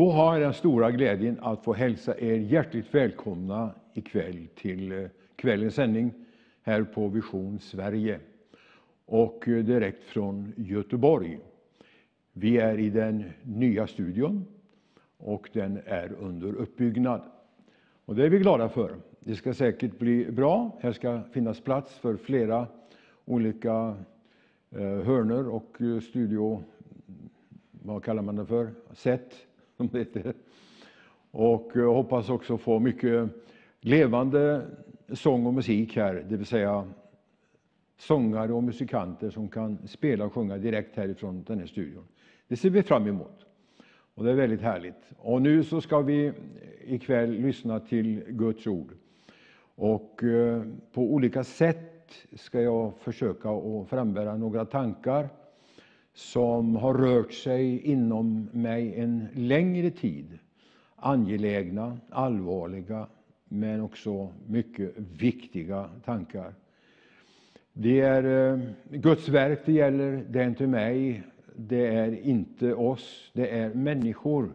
Då har jag den stora glädjen att få hälsa er hjärtligt välkomna ikväll till eh, kvällens sändning här på Vision Sverige och eh, direkt från Göteborg. Vi är i den nya studion och den är under uppbyggnad. Och det är vi glada för. Det ska säkert bli bra. Här ska finnas plats för flera olika eh, hörnor och studio, vad kallar man det för, sätt som det heter. Och eh, jag hoppas också få mycket levande sång och musik här, det vill säga sångare och musikanter som kan spela och sjunga direkt härifrån den här studion. Det ser vi fram emot. Och det är väldigt härligt. Och nu så ska vi ikväll lyssna till Guds ord. Och eh, på olika sätt ska jag försöka att frambära några tankar som har rört sig inom mig en längre tid. Angelägna, allvarliga, men också mycket viktiga tankar. Det är eh, Guds verk det gäller, det är inte mig, det är inte oss, det är människor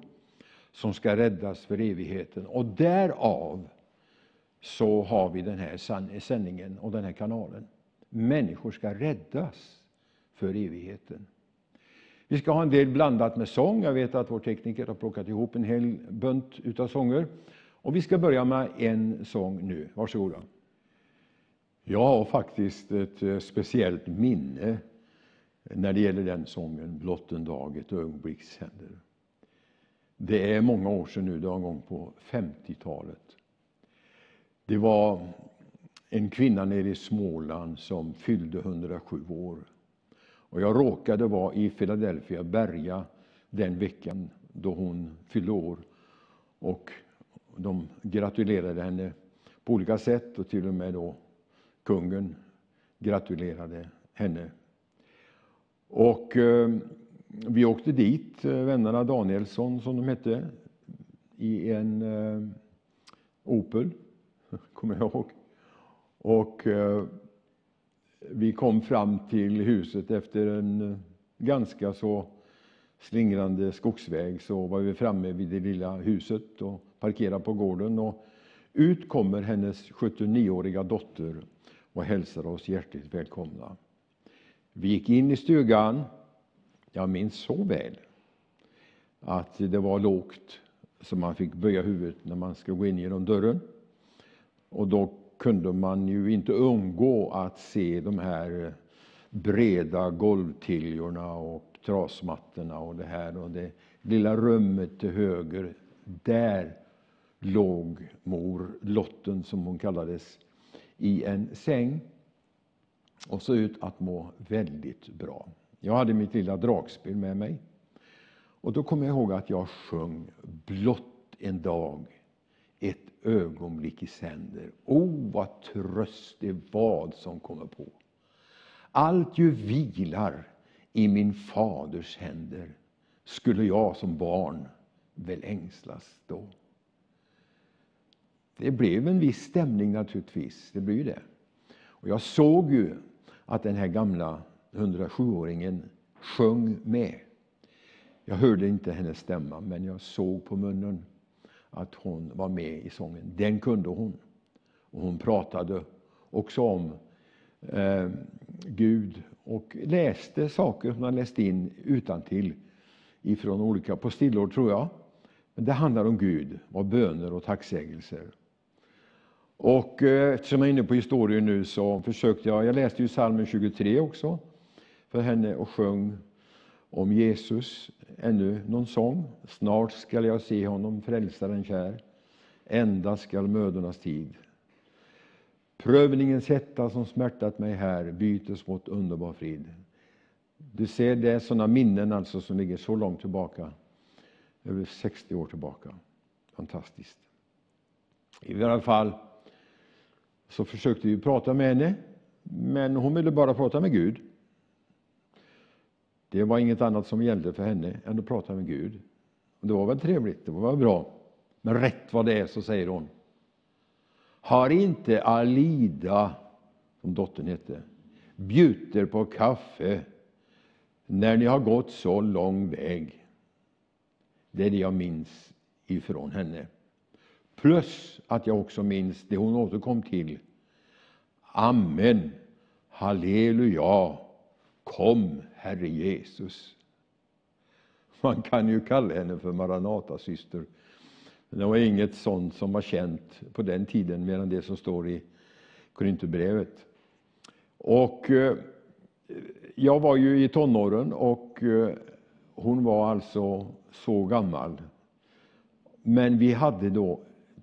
som ska räddas för evigheten. Och därav så har vi den här sändningen och den här kanalen. Människor ska räddas för evigheten. Vi ska ha en del blandat med sång. Jag vet att vår tekniker har plockat ihop en hel bunt utav sånger. Och vi ska börja med en sång nu. Varsågoda. Jag har faktiskt ett eh, speciellt minne när det gäller den sången, Blott en dag, ett ögonblicks händer. Det är många år sedan nu, det var en gång på 50-talet. Det var en kvinna nere i Småland som fyllde 107 år. Och jag råkade vara i Philadelphia, Berga, den veckan då hon fyllde år. Och de gratulerade henne på olika sätt och till och med då kungen gratulerade henne. Och eh, vi åkte dit, eh, vännerna Danielsson som de hette, i en eh, Opel, kommer jag ihåg. Och eh, vi kom fram till huset efter en eh, ganska så slingrande skogsväg så var vi framme vid det lilla huset och parkerade på gården. Och ut kommer hennes 79-åriga dotter och hälsar oss hjärtligt välkomna. Vi gick in i stugan. Jag minns så väl att det var lågt så man fick böja huvudet när man skulle gå in genom dörren. Och då kunde man ju inte undgå att se de här eh, breda golvtiljorna och trasmattorna och det här och det lilla rummet till höger. Där låg mor Lotten, som hon kallades, i en säng och såg ut att må väldigt bra. Jag hade mitt lilla dragspel med mig. Och då kommer jag ihåg att jag sjöng Blott en dag ett ögonblick i sänder. O, oh, vad tröst det vad som kommer på. Allt ju vilar i min faders händer skulle jag som barn väl ängslas då. Det blev en viss stämning naturligtvis, det blir det. Och jag såg ju att den här gamla 107-åringen sjöng med. Jag hörde inte hennes stämma, men jag såg på munnen att hon var med i sången. Den kunde hon. Och hon pratade också om eh, Gud och läste saker hon hade läst in utan till ifrån olika postillor, tror jag. Men det handlar om Gud, och böner och tacksägelser. Och eh, eftersom jag är inne på historien nu så försökte jag, jag läste ju salmen 23 också för henne och sjöng om Jesus, ännu någon sång. Snart skall jag se honom, frälsaren kär, ända skall mödornas tid. Prövningens hetta som smärtat mig här bytes mot underbar frid. Du ser, det är sådana minnen alltså som ligger så långt tillbaka, över 60 år tillbaka. Fantastiskt. I alla fall så försökte vi prata med henne, men hon ville bara prata med Gud. Det var inget annat som gällde för henne än att prata med Gud. Och det var väl trevligt, det var väl bra. Men rätt vad det är så säger hon. Har inte Alida, som dottern hette, bjuder på kaffe när ni har gått så lång väg? Det är det jag minns ifrån henne. Plus att jag också minns det hon återkom till. Amen, halleluja, kom Herre Jesus. Man kan ju kalla henne för Maranatasyster. Det var inget sånt som var känt på den tiden, mer än det som står i Korinthierbrevet. Och eh, jag var ju i tonåren och eh, hon var alltså så gammal. Men vi hade då,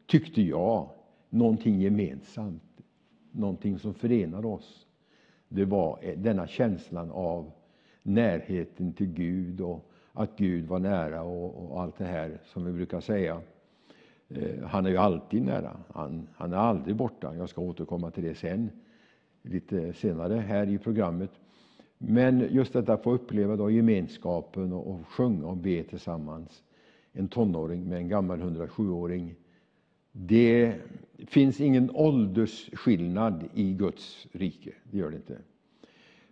tyckte jag, någonting gemensamt. Någonting som förenade oss. Det var eh, denna känslan av närheten till Gud och att Gud var nära och, och allt det här som vi brukar säga. Eh, han är ju alltid nära. Han, han är aldrig borta. Jag ska återkomma till det sen, lite senare här i programmet. Men just detta att få uppleva då gemenskapen och, och sjunga och be tillsammans. En tonåring med en gammal 107-åring. Det finns ingen åldersskillnad i Guds rike. Det gör det inte.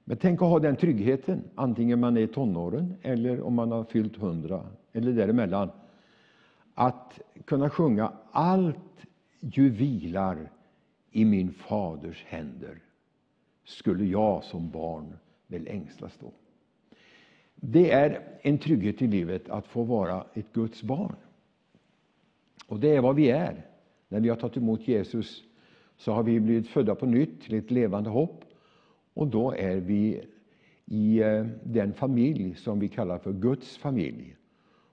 Men tänk att ha den tryggheten, antingen man är i tonåren eller om man har fyllt 100 eller däremellan. Att kunna sjunga allt ju vilar i min faders händer skulle jag som barn väl ängslas då. Det är en trygghet i livet att få vara ett Guds barn. Och det är vad vi är. När vi har tagit emot Jesus så har vi blivit födda på nytt till ett levande hopp. Och då är vi i eh, den familj som vi kallar för Guds familj.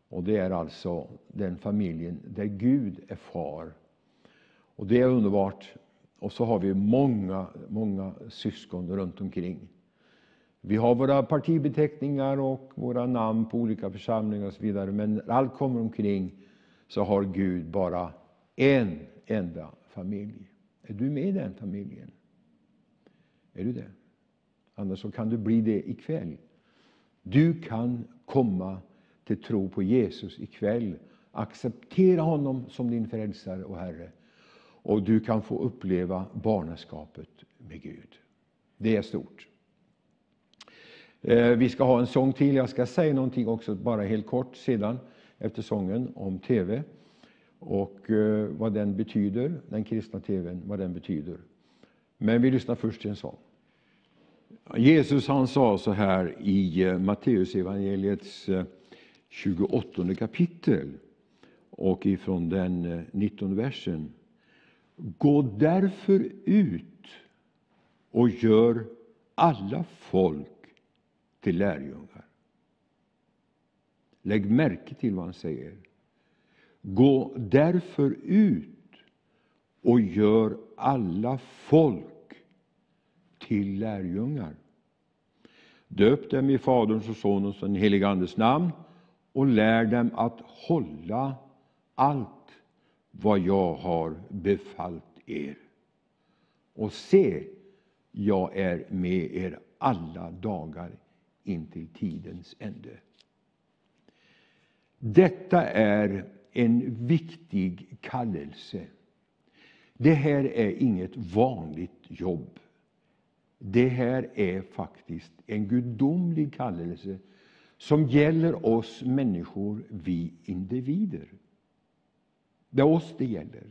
Och det är alltså den familjen där Gud är far. Och det är underbart. Och så har vi många, många syskon runt omkring. Vi har våra partibeteckningar och våra namn på olika församlingar och så vidare. Men när allt kommer omkring så har Gud bara en enda familj. Är du med i den familjen? Är du det? Annars så kan du bli det ikväll. Du kan komma till tro på Jesus ikväll. Acceptera honom som din frälsare och Herre. Och du kan få uppleva barnaskapet med Gud. Det är stort. Eh, vi ska ha en sång till. Jag ska säga någonting också, bara helt kort sedan, efter sången, om TV och eh, vad den betyder, den kristna TVn, vad den betyder. Men vi lyssnar först till en sång. Jesus han sa så här i eh, Matteusevangeliets 28 eh, kapitel och ifrån den eh, 19 versen. Gå därför ut och gör alla folk till lärjungar. Lägg märke till vad han säger. Gå därför ut och gör alla folk till lärjungar. Döp dem i Faderns och Sonens och den helige Andes namn och lär dem att hålla allt vad jag har befallt er. Och se, jag är med er alla dagar intill tidens ände. Detta är en viktig kallelse. Det här är inget vanligt jobb. Det här är faktiskt en gudomlig kallelse som gäller oss människor, vi individer. Det är oss det gäller.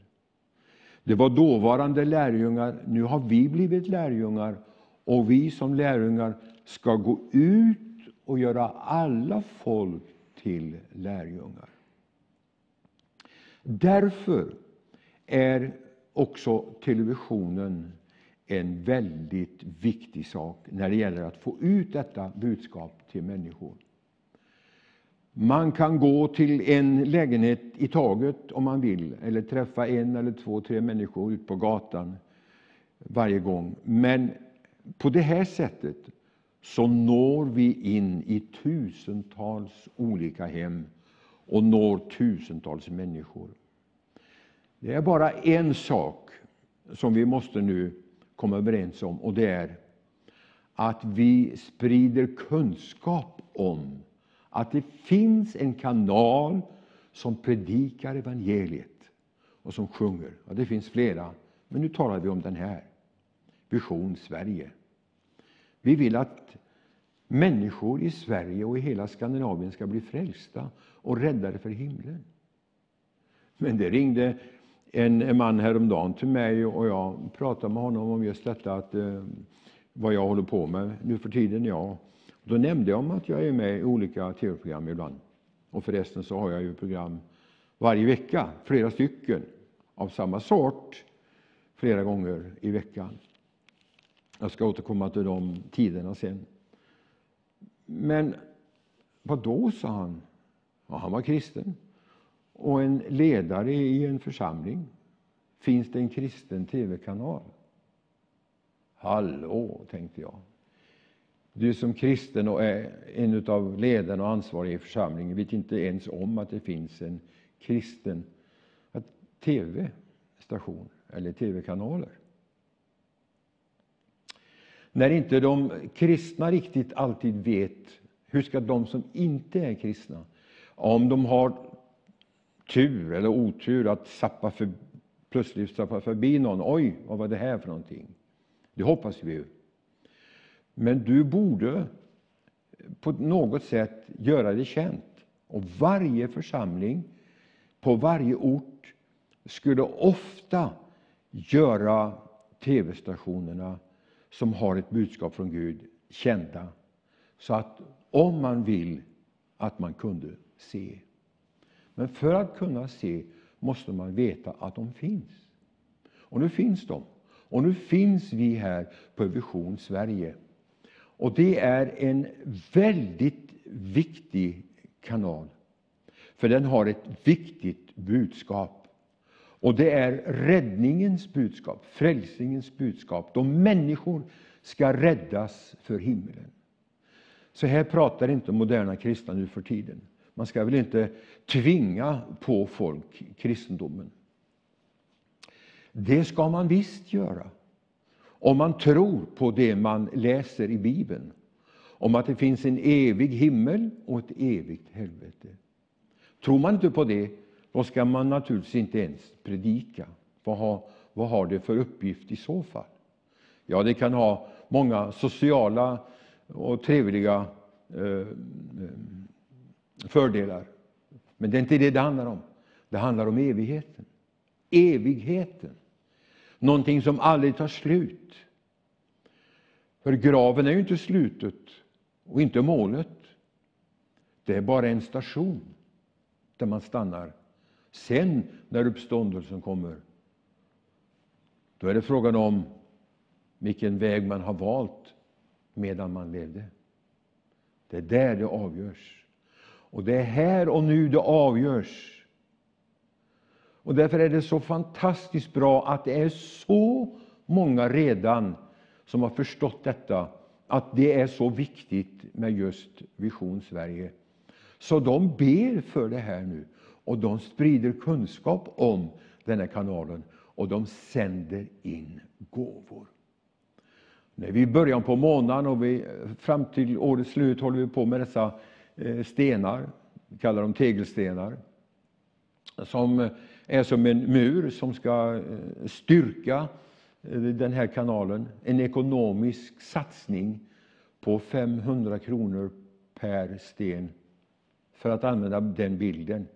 Det var dåvarande lärjungar, nu har vi blivit lärjungar och vi som lärjungar ska gå ut och göra alla folk till lärjungar. Därför är också televisionen en väldigt viktig sak när det gäller att få ut detta budskap till människor. Man kan gå till en lägenhet i taget om man vill, eller träffa en eller två, tre människor ut på gatan varje gång. Men på det här sättet så når vi in i tusentals olika hem och når tusentals människor. Det är bara en sak som vi måste nu komma överens om och det är att vi sprider kunskap om att det finns en kanal som predikar evangeliet och som sjunger. Ja, det finns flera, men nu talar vi om den här. Vision Sverige. Vi vill att människor i Sverige och i hela Skandinavien ska bli frälsta och räddade för himlen. Men det ringde en man häromdagen till mig och jag pratade med honom om just detta att eh, vad jag håller på med nu för tiden. Ja. Då nämnde jag om att jag är med i olika tv-program ibland. Och förresten så har jag ju program varje vecka, flera stycken av samma sort, flera gånger i veckan. Jag ska återkomma till de tiderna sen. Men vad då, sa han. Ja, han var kristen och en ledare i en församling. Finns det en kristen tv-kanal? Hallå, tänkte jag. Du som kristen och är en av ledarna och ansvariga i församlingen vet inte ens om att det finns en kristen tv-station eller tv-kanaler. När inte de kristna riktigt alltid vet, hur ska de som inte är kristna, om de har tur eller otur att sappa för, plötsligt sappa förbi någon, oj, vad var det här för någonting? Det hoppas vi ju. Men du borde på något sätt göra det känt. Och varje församling på varje ort skulle ofta göra tv-stationerna som har ett budskap från Gud kända. Så att om man vill att man kunde se. Men för att kunna se måste man veta att de finns. Och nu finns de. Och nu finns vi här på Vision Sverige. Och det är en väldigt viktig kanal. För den har ett viktigt budskap. Och det är räddningens budskap, frälsningens budskap. De människor ska räddas för himlen. Så här pratar inte moderna kristna nu för tiden. Man ska väl inte tvinga på folk kristendomen. Det ska man visst göra. Om man tror på det man läser i Bibeln. Om att det finns en evig himmel och ett evigt helvete. Tror man inte på det, då ska man naturligtvis inte ens predika. Vad har, vad har det för uppgift i så fall? Ja, det kan ha många sociala och trevliga eh, eh fördelar. Men det är inte det det handlar om. Det handlar om evigheten. Evigheten. Någonting som aldrig tar slut. För graven är ju inte slutet och inte målet. Det är bara en station där man stannar. Sen, när uppståndelsen kommer, då är det frågan om vilken väg man har valt medan man levde. Det är där det avgörs. Och det är här och nu det avgörs. Och därför är det så fantastiskt bra att det är så många redan som har förstått detta, att det är så viktigt med just Vision Sverige. Så de ber för det här nu och de sprider kunskap om den här kanalen och de sänder in gåvor. När vi börjar på månaden och vi, fram till årets slut håller vi på med dessa Eh, stenar, vi kallar dem tegelstenar, som är som en mur som ska eh, styrka eh, den här kanalen. En ekonomisk satsning på 500 kronor per sten, för att använda den bilden.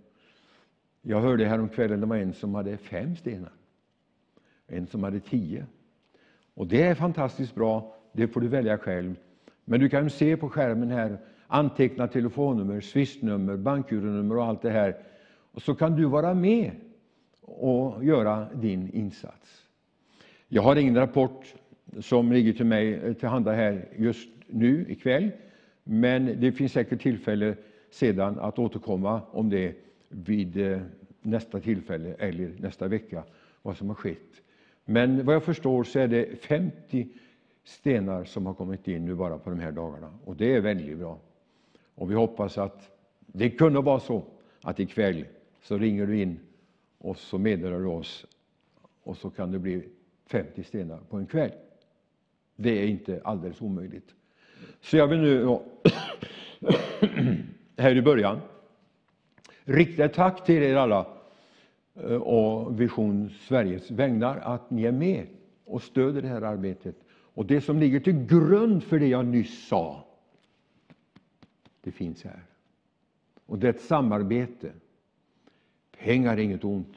Jag hörde häromkvällen det var en som hade fem stenar, en som hade tio. Och Det är fantastiskt bra, det får du välja själv. Men du kan se på skärmen här, anteckna telefonnummer, swishnummer, bankgironummer och allt det här. Och så kan du vara med och göra din insats. Jag har ingen rapport som ligger till mig eh, tillhanda här just nu ikväll, men det finns säkert tillfälle sedan att återkomma om det vid eh, nästa tillfälle eller nästa vecka, vad som har skett. Men vad jag förstår så är det 50 stenar som har kommit in nu bara på de här dagarna och det är väldigt bra. Och vi hoppas att det kunde vara så att ikväll så ringer du in och så meddelar du oss och så kan det bli 50 stenar på en kväll. Det är inte alldeles omöjligt. Så jag vill nu här i början rikta ett tack till er alla eh, och Vision Sveriges vägnar att ni är med och stöder det här arbetet. Och det som ligger till grund för det jag nyss sa, det finns här. Och det är ett samarbete. Pengar är inget ont,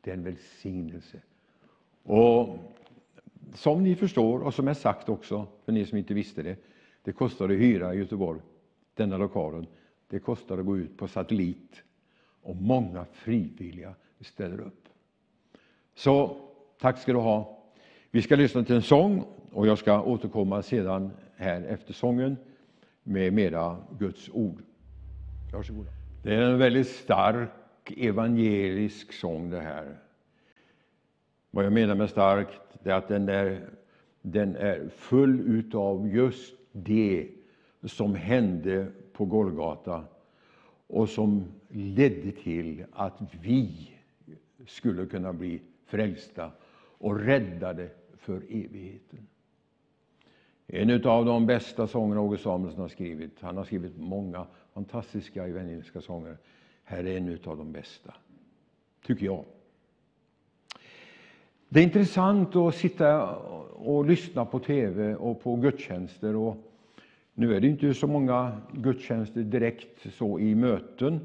det är en välsignelse. Och som ni förstår, och som jag sagt också, för ni som inte visste det, det kostar att hyra i Göteborg, denna lokalen. Det kostar att gå ut på satellit och många frivilliga ställer upp. Så tack ska du ha. Vi ska lyssna till en sång och jag ska återkomma sedan här efter sången med mera Guds ord. Varsågoda. Det är en väldigt stark evangelisk sång det här. Vad jag menar med starkt, är att den är, den är full av just det som hände på Golgata och som ledde till att vi skulle kunna bli frälsta och räddade för evigheten. En av de bästa sångerna Åge Samuelsson har skrivit. Han har skrivit många fantastiska evangeliska sånger. Här är en av de bästa, tycker jag. Det är intressant att sitta och lyssna på tv och på gudstjänster. Och nu är det inte så många gudstjänster direkt så i möten,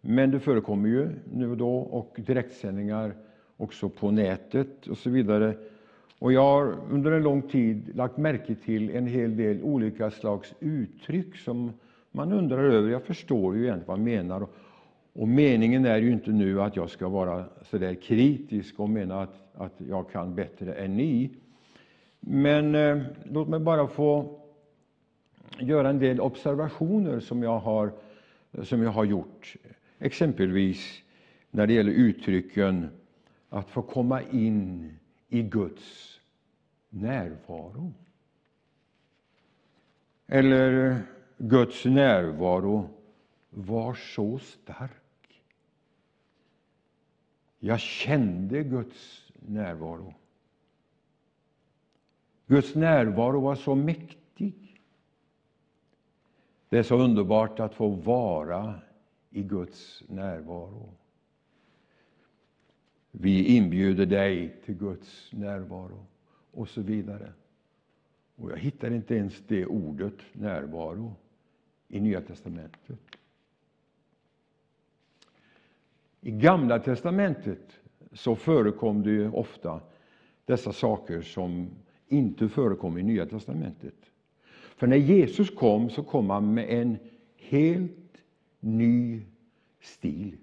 men det förekommer ju nu och då och direktsändningar också på nätet och så vidare. Och jag har under en lång tid lagt märke till en hel del olika slags uttryck som man undrar över. Jag förstår ju egentligen vad man menar. Och meningen är ju inte nu att jag ska vara så där kritisk och mena att, att jag kan bättre än ni. Men eh, låt mig bara få göra en del observationer som jag har, som jag har gjort. Exempelvis när det gäller uttrycken att få komma in i Guds närvaro. Eller Guds närvaro var så stark. Jag kände Guds närvaro. Guds närvaro var så mäktig. Det är så underbart att få vara i Guds närvaro. Vi inbjuder dig till Guds närvaro och så vidare. Och jag hittar inte ens det ordet, närvaro, i Nya testamentet. I Gamla testamentet så förekom det ju ofta dessa saker som inte förekom i Nya testamentet. För när Jesus kom så kom han med en helt ny stil,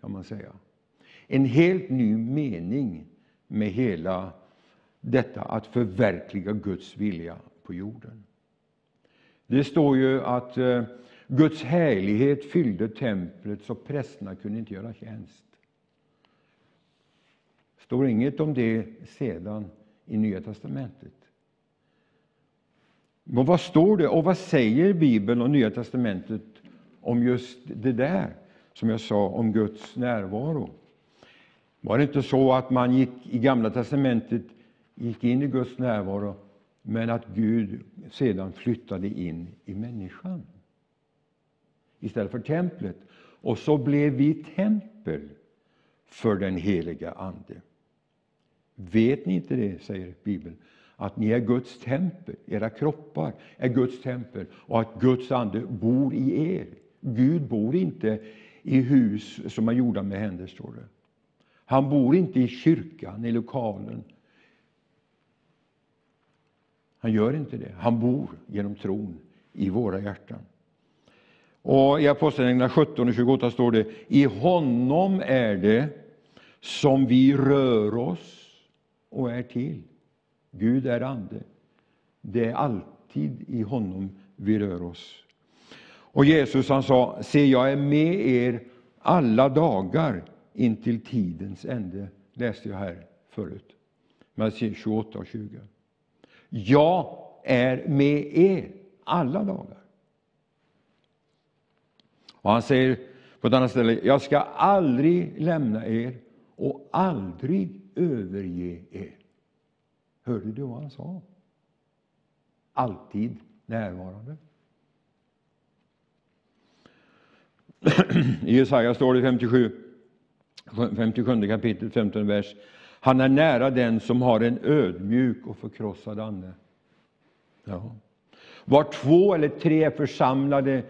kan man säga. En helt ny mening med hela detta att förverkliga Guds vilja på jorden. Det står ju att eh, Guds härlighet fyllde templet så prästerna kunde inte göra tjänst. Det står inget om det sedan i Nya testamentet. Men vad står det och vad säger Bibeln och Nya testamentet om just det där som jag sa om Guds närvaro? Var det inte så att man gick i Gamla testamentet gick in i Guds närvaro men att Gud sedan flyttade in i människan istället för templet. Och så blev vi tempel för den heliga Ande. Vet ni inte det, säger Bibeln, att ni är Guds tempel, era kroppar är Guds tempel och att Guds ande bor i er. Gud bor inte i hus som är gjorda med händer, står det. Han bor inte i kyrkan, i lokalen. Han gör inte det. Han bor genom tron i våra hjärtan. Och I Apostlagärningarna 17 och 28 står det i honom är det som vi rör oss och är till. Gud är ande. Det är alltid i honom vi rör oss. Och Jesus han sa, se jag är med er alla dagar intill tidens ände, läste jag här förut. Matteus 28 och 20. Jag är med er alla dagar. Och han säger på ett annat ställe, jag ska aldrig lämna er och aldrig överge er. Hörde du vad han sa? Alltid närvarande. I Jesaja står det 57, 57 kapitel, 15 vers. Han är nära den som har en ödmjuk och förkrossad ande. Ja. Var två eller tre är församlade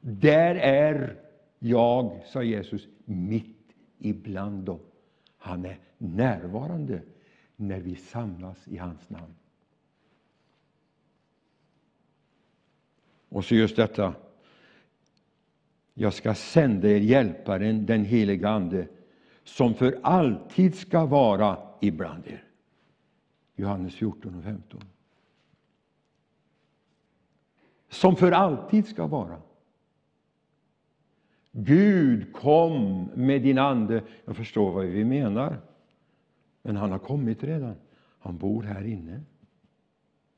Där är jag, sa Jesus, mitt ibland dem. Han är närvarande när vi samlas i hans namn. Och så just detta. Jag ska sända er hjälparen, den helige Ande, som för alltid ska vara ibland er. Johannes 14 och 15. Som för alltid ska vara. Gud, kom med din ande. Jag förstår vad vi menar. Men han har kommit redan. Han bor här inne.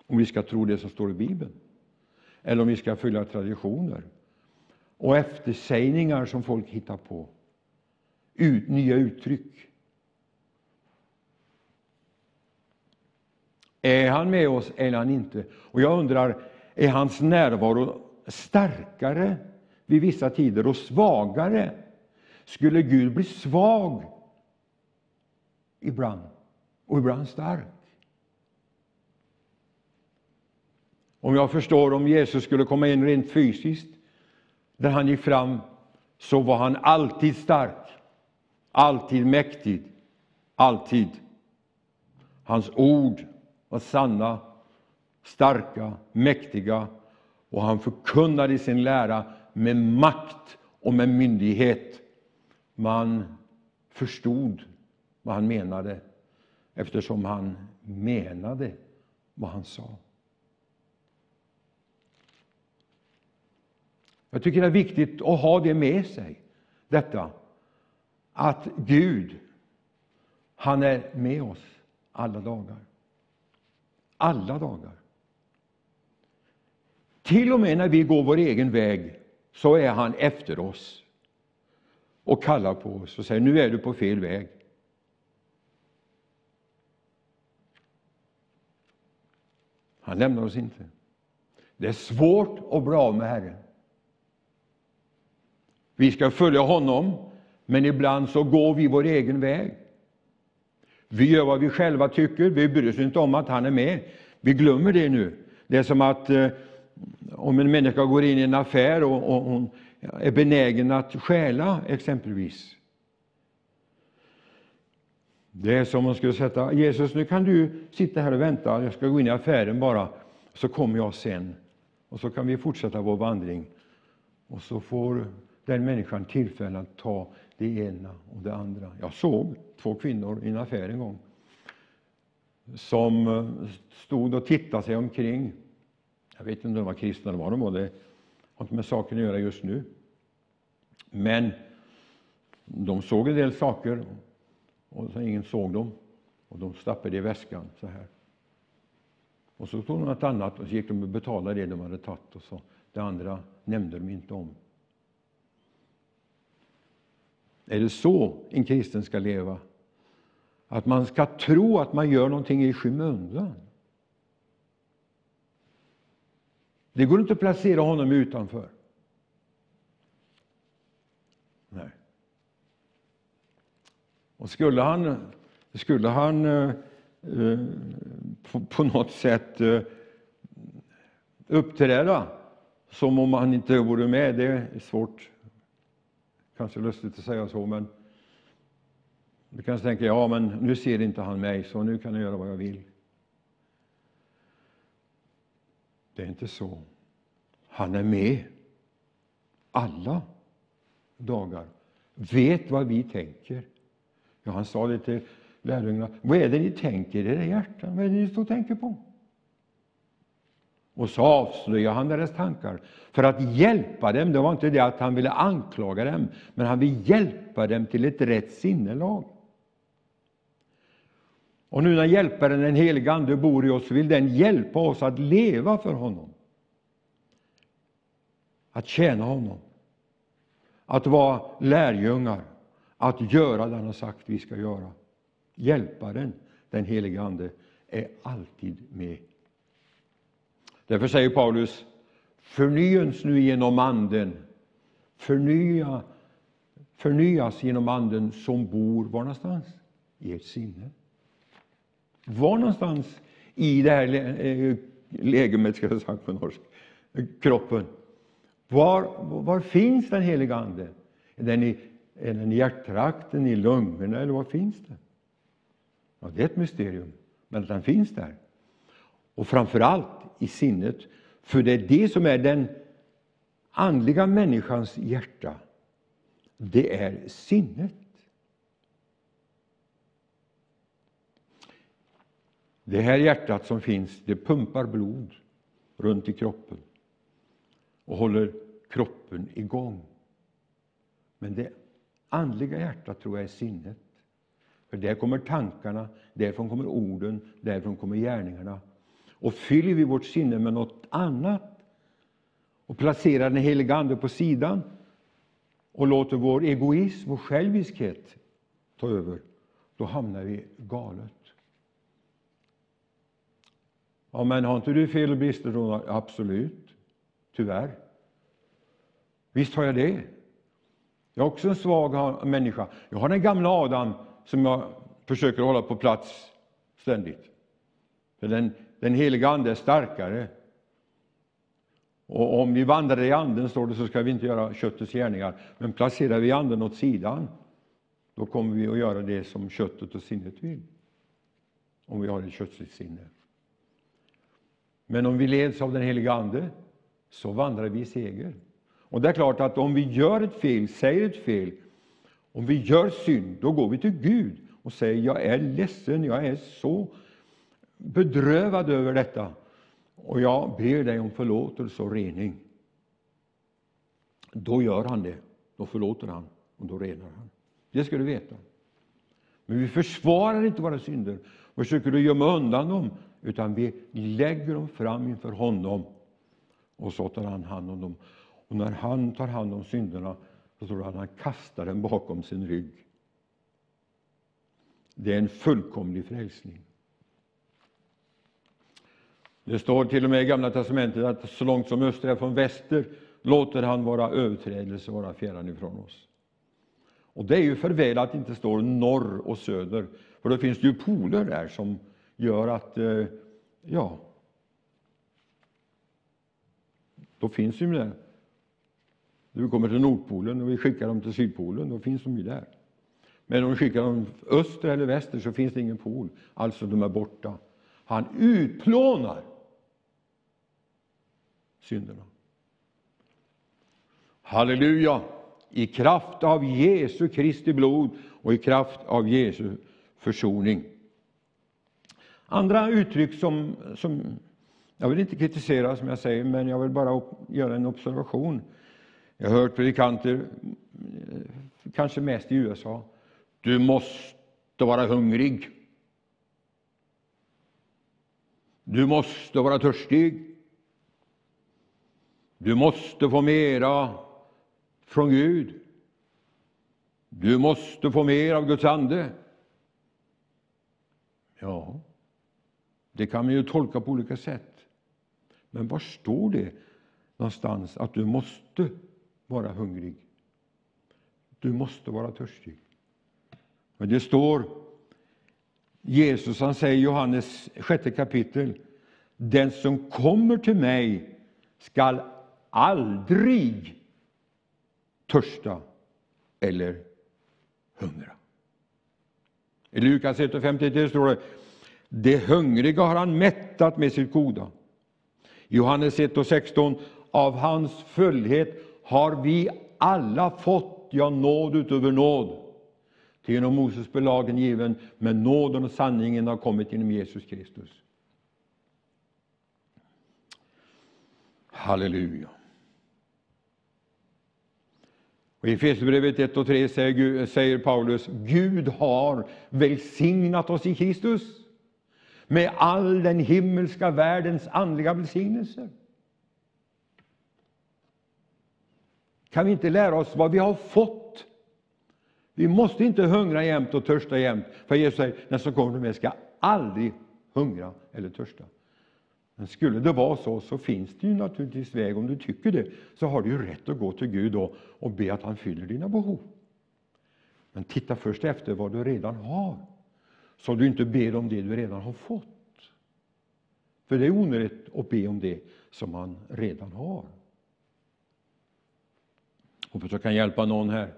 Om vi ska tro det som står i Bibeln. Eller om vi ska följa traditioner och eftersägningar som folk hittar på. Ut, nya uttryck. Är han med oss eller han inte? Och jag undrar, är hans närvaro starkare vid vissa tider och svagare? Skulle Gud bli svag ibland och ibland stark? Om jag förstår, om Jesus skulle komma in rent fysiskt, där han gick fram, så var han alltid stark, alltid mäktig, alltid. Hans ord var sanna, starka, mäktiga och han förkunnade sin lära med makt och med myndighet. Man förstod vad han menade eftersom han menade vad han sa. Jag tycker det är viktigt att ha det med sig, detta att Gud, han är med oss alla dagar. Alla dagar. Till och med när vi går vår egen väg så är han efter oss och kallar på oss och säger nu är du på fel väg. Han lämnar oss inte. Det är svårt att bli av med Herren. Vi ska följa honom, men ibland så går vi vår egen väg. Vi gör vad vi själva tycker, vi bryr oss inte om att han är med. Vi glömmer det nu. Det är som att eh, om en människa går in i en affär och, och hon är benägen att stjäla, exempelvis. Det är som om man skulle sätta Jesus, nu kan du sitta här och vänta, jag ska gå in i affären bara, så kommer jag sen. Och så kan vi fortsätta vår vandring. Och så får den människan tillfälle att ta det ena och det andra. Jag såg två kvinnor i en affär en gång som eh, stod och tittade sig omkring. Jag vet inte om de var kristna eller vad de var, det har inte med saken att göra just nu. Men de såg en del saker och så ingen såg dem. Och de stappade i väskan så här. Och så tog de något annat och så gick de och betalade det de hade tagit och så det andra nämnde de inte om. Är det så en kristen ska leva? Att man ska tro att man gör någonting i skymundan. Det går inte att placera honom utanför. Nej. Och skulle han, skulle han eh, på, på, något sätt eh, uppträda som om han inte vore med, det är svårt Kanske lustigt att säga så, men du kanske tänker, ja, men nu ser inte han mig, så nu kan jag göra vad jag vill. Det är inte så. Han är med alla dagar. Vet vad vi tänker. Ja, han sa det till lärjungarna. Vad är det ni tänker i era hjärtan? Vad är det ni står och tänker på? Och så avslöjade han deras tankar för att hjälpa dem. Det var inte det att han ville anklaga dem, men han ville hjälpa dem till ett rätt sinnelag. Och nu när Hjälparen, den helige Ande, bor i oss vill den hjälpa oss att leva för honom. Att tjäna honom. Att vara lärjungar. Att göra det han har sagt vi ska göra. Hjälparen, den helige Ande, är alltid med Därför säger Paulus, förnyas nu genom Anden. Förnya, förnyas genom Anden som bor var någonstans? I ert sinne. Var någonstans i det här legemet, eh, ska jag säga på norsk, kroppen, Var, var finns den heliga Ande? Är den i, är den i hjärttrakten, i lungorna eller var finns den? Ja, det är ett mysterium, men att den finns där. Och framför allt i sinnet, för det är det som är den andliga människans hjärta. Det är sinnet. Det här hjärtat som finns, det pumpar blod runt i kroppen och håller kroppen igång. Men det andliga hjärtat tror jag är sinnet. För där kommer tankarna, därifrån kommer orden, därifrån kommer gärningarna. Och fyller vi vårt sinne med något annat och placerar den heliga Ande på sidan och låter vår egoism och själviskhet ta över, då hamnar vi galet. Ja, men har inte du fel och brister då? Absolut, tyvärr. Visst har jag det. Jag är också en svag människa. Jag har den gamla Adam som jag försöker hålla på plats ständigt. För den, den heliga Ande är starkare. Och om vi vandrar i Anden, står det, så ska vi inte göra köttets gärningar. Men placerar vi Anden åt sidan, då kommer vi att göra det som köttet och sinnet vill. Om vi har ett köttsligt sinne. Men om vi leds av den heliga Ande, så vandrar vi i seger. Och det är klart att om vi gör ett fel, säger ett fel, om vi gör synd, då går vi till Gud och säger jag är ledsen, jag är så bedrövad över detta och jag ber dig om förlåtelse och rening. Då gör han det, då förlåter han och då renar han. Det ska du veta. Men vi försvarar inte våra synder och försöker gömma undan dem, utan vi lägger dem fram inför honom och så tar han hand om dem. Och när han tar hand om synderna så tror att han kastar dem bakom sin rygg. Det är en fullkomlig frälsning. Det står till och med i Gamla testamentet att så långt som öster är från väster låter han våra överträdelser vara fjärran ifrån oss. Och det är ju för väl att det inte står norr och söder, för då finns det ju poler där som gör att, eh, ja, då finns de där. När vi kommer till Nordpolen och vi skickar dem till Sydpolen, då finns de ju där. Men om vi skickar dem öster eller väster så finns det ingen pol, alltså de är borta. Han utplånar synderna. Halleluja! I kraft av Jesu Kristi blod och i kraft av Jesu försoning. Andra uttryck som, som jag vill inte kritisera, som jag säger, men jag vill bara göra en observation. Jag har hört predikanter, eh, kanske mest i USA, du måste vara hungrig. Du måste vara törstig. Du måste få mera från Gud. Du måste få mer av Guds ande. Ja, det kan man ju tolka på olika sätt. Men var står det någonstans att du måste vara hungrig? Du måste vara törstig. Men det står, Jesus han säger i Johannes sjätte kapitel, den som kommer till mig skall aldrig törsta eller hungra. I Lukas 1.53 står det det hungriga har han mättat med sitt goda. I Johannes 1.16 av hans fullhet har vi alla fått, ja, nåd utöver nåd. Till genom Moses belagen given, men nåden och sanningen har kommit genom Jesus Kristus. Halleluja. Och I Efesierbrevet 1 och 3 säger, säger Paulus, Gud har välsignat oss i Kristus med all den himmelska världens andliga välsignelser. Kan vi inte lära oss vad vi har fått? Vi måste inte hungra jämt och törsta jämt, för Jesus säger, den som kommer till mig ska aldrig hungra eller törsta. Men skulle det vara så, så finns det ju naturligtvis väg. Om du tycker det, så har du ju rätt att gå till Gud och, och be att han fyller dina behov. Men titta först efter vad du redan har, så du inte ber om det du redan har fått. För det är onödigt att be om det som man redan har. Hoppas jag kan hjälpa någon här.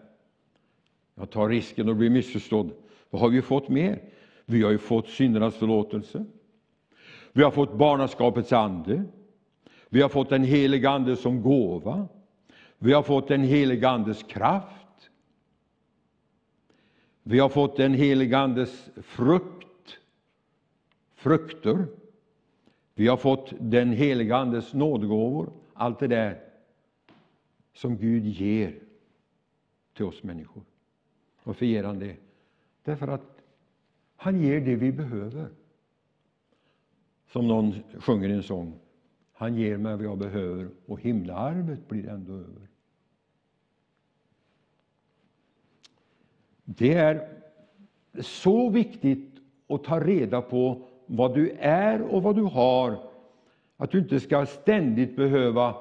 Jag tar risken att bli missförstådd. Vad har vi fått mer? Vi har ju fått syndernas förlåtelse. Vi har fått barnaskapets ande. Vi har fått den helige Ande som gåva. Vi har fått den helige Andes kraft. Vi har fått den helige Andes frukt, frukter. Vi har fått den helige Andes nådegåvor. Allt det där som Gud ger till oss människor. Varför ger han det? Därför att han ger det vi behöver. Som någon sjunger i en sång. Han ger mig vad jag behöver och himlaarvet blir ändå över. Det är så viktigt att ta reda på vad du är och vad du har. Att du inte ska ständigt behöva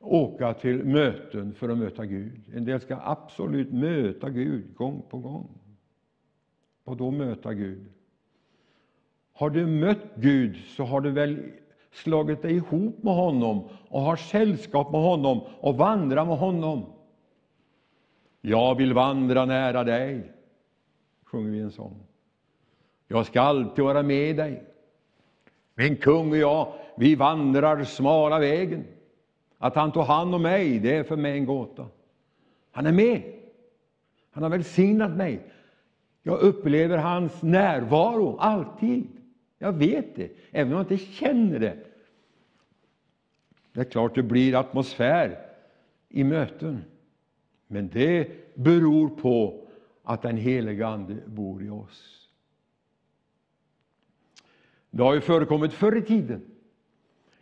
åka till möten för att möta Gud. En del ska absolut möta Gud gång på gång. Och då möta Gud? Har du mött Gud så har du väl slagit dig ihop med honom och har sällskap med honom och vandrar med honom. Jag vill vandra nära dig, sjunger vi en sång. Jag ska alltid vara med dig. Min kung och jag, vi vandrar smala vägen. Att han tog hand om mig, det är för mig en gåta. Han är med. Han har välsignat mig. Jag upplever hans närvaro alltid. Jag vet det, även om jag inte känner det. Det är klart det blir atmosfär i möten, men det beror på att den helige Ande bor i oss. Det har ju förekommit förr i tiden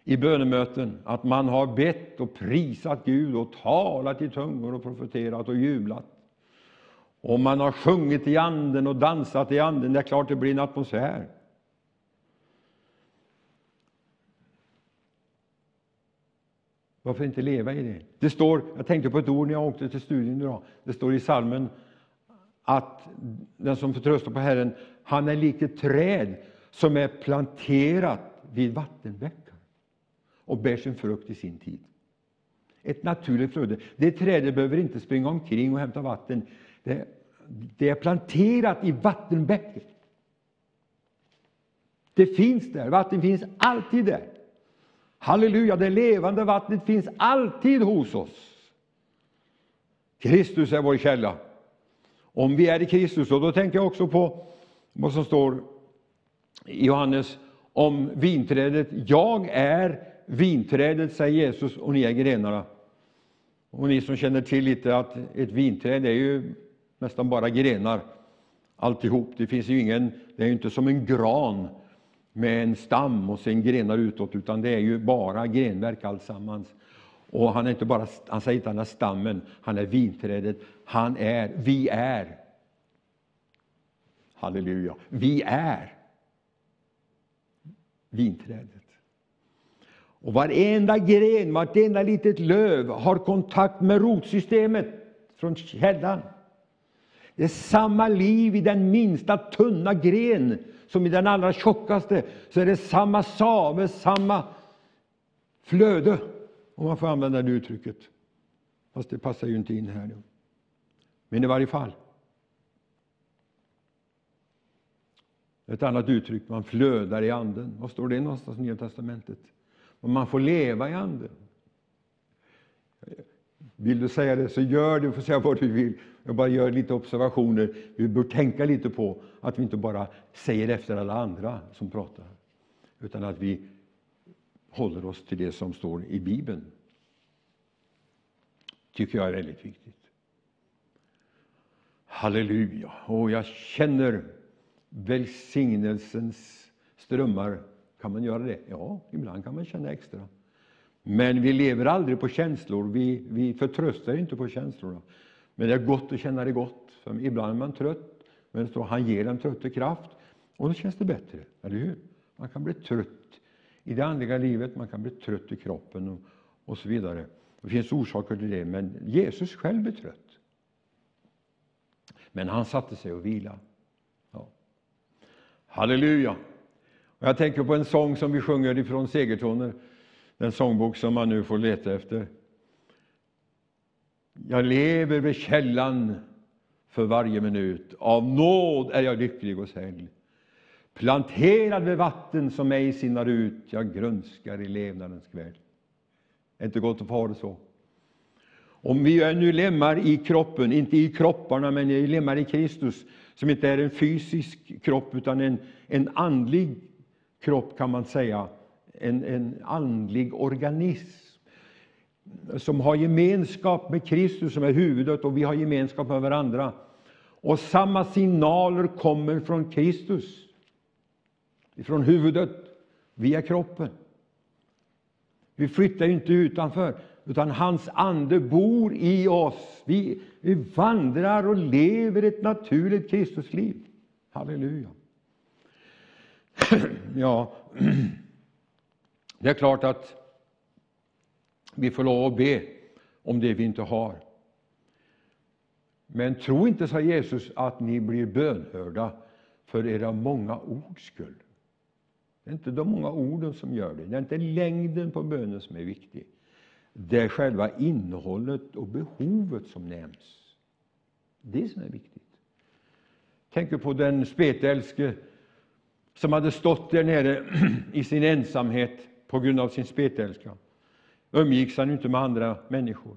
i bönemöten att man har bett och prisat Gud och talat i tungor och profeterat och jublat. Och man har sjungit i anden och dansat i anden. Det är klart det blir en atmosfär. Varför inte leva i det? Det står, jag tänkte på ett ord när jag åkte till studien idag. Det står i salmen att den som förtröstar på Herren, han är lik ett träd som är planterat vid vattenbäckar och bär sin frukt i sin tid. Ett naturligt flöde. Det trädet behöver inte springa omkring och hämta vatten. Det, det är planterat i vattenbäcken. Det finns där, vatten finns alltid där. Halleluja, det levande vattnet finns alltid hos oss. Kristus är vår källa. Om vi är i Kristus, och då tänker jag också på vad som står i Johannes om vinträdet. Jag är vinträdet, säger Jesus, och ni är grenarna. Och ni som känner till lite att ett vinträd är ju nästan bara grenar alltihop. Det finns ju ingen, det är ju inte som en gran med en stam och sen grenar utåt, utan det är ju bara grenverk alltsammans. Och han är inte bara, han säger inte han är stammen, han är vinträdet. Han är, vi är. Halleluja, vi är vinträdet. Och varenda gren, vartenda litet löv har kontakt med rotsystemet från källan. Det är samma liv i den minsta tunna gren som i den allra tjockaste, så är det samma save, samma flöde, om man får använda det uttrycket. Fast det passar ju inte in här. Nu. Men i varje fall. Ett annat uttryck, man flödar i Anden. Var står det någonstans i Nya Testamentet? Man får leva i Anden. Vill du säga det, så gör det. Du får säga vad du vill. Jag bara gör lite observationer. Vi bör tänka lite på att vi inte bara säger efter alla andra som pratar, utan att vi håller oss till det som står i Bibeln. tycker jag är väldigt viktigt. Halleluja! Och jag känner välsignelsens strömmar. Kan man göra det? Ja, ibland kan man känna extra. Men vi lever aldrig på känslor. Vi, vi förtröstar inte på känslorna. Men det är gott att känna det gott. För ibland är man trött, men så han ger den trötte kraft. Och då känns det bättre, eller hur? Man kan bli trött i det andliga livet, man kan bli trött i kroppen och, och så vidare. Det finns orsaker till det, men Jesus själv blev trött. Men han satte sig och vila. Ja. Halleluja! Och jag tänker på en sång som vi sjunger ifrån Segertoner, den sångbok som man nu får leta efter. Jag lever vid källan för varje minut. Av nåd är jag lycklig och säll. Planterad vid vatten som ej sinnar ut, jag grönskar i levnadens kväll. Är inte gott att få ha det så? Om vi är nu lemmar i kroppen, inte i kropparna, men i lemmar i Kristus, som inte är en fysisk kropp utan en, en andlig kropp kan man säga, en, en andlig organism som har gemenskap med Kristus som är huvudet och vi har gemenskap med varandra. Och samma signaler kommer från Kristus, från huvudet, via kroppen. Vi flyttar inte utanför, utan hans ande bor i oss. Vi, vi vandrar och lever ett naturligt Kristusliv. Halleluja. Ja, det är klart att vi får lov att be om det vi inte har. Men tro inte, sa Jesus, att ni blir bönhörda för era många ords skull. Det är inte de många orden som gör det. Det är inte längden på bönen som är viktig. Det är själva innehållet och behovet som nämns. Det som är viktigt. Tänk på den spetälske som hade stått där nere i sin ensamhet på grund av sin spetälska. Umgicks han inte med andra människor.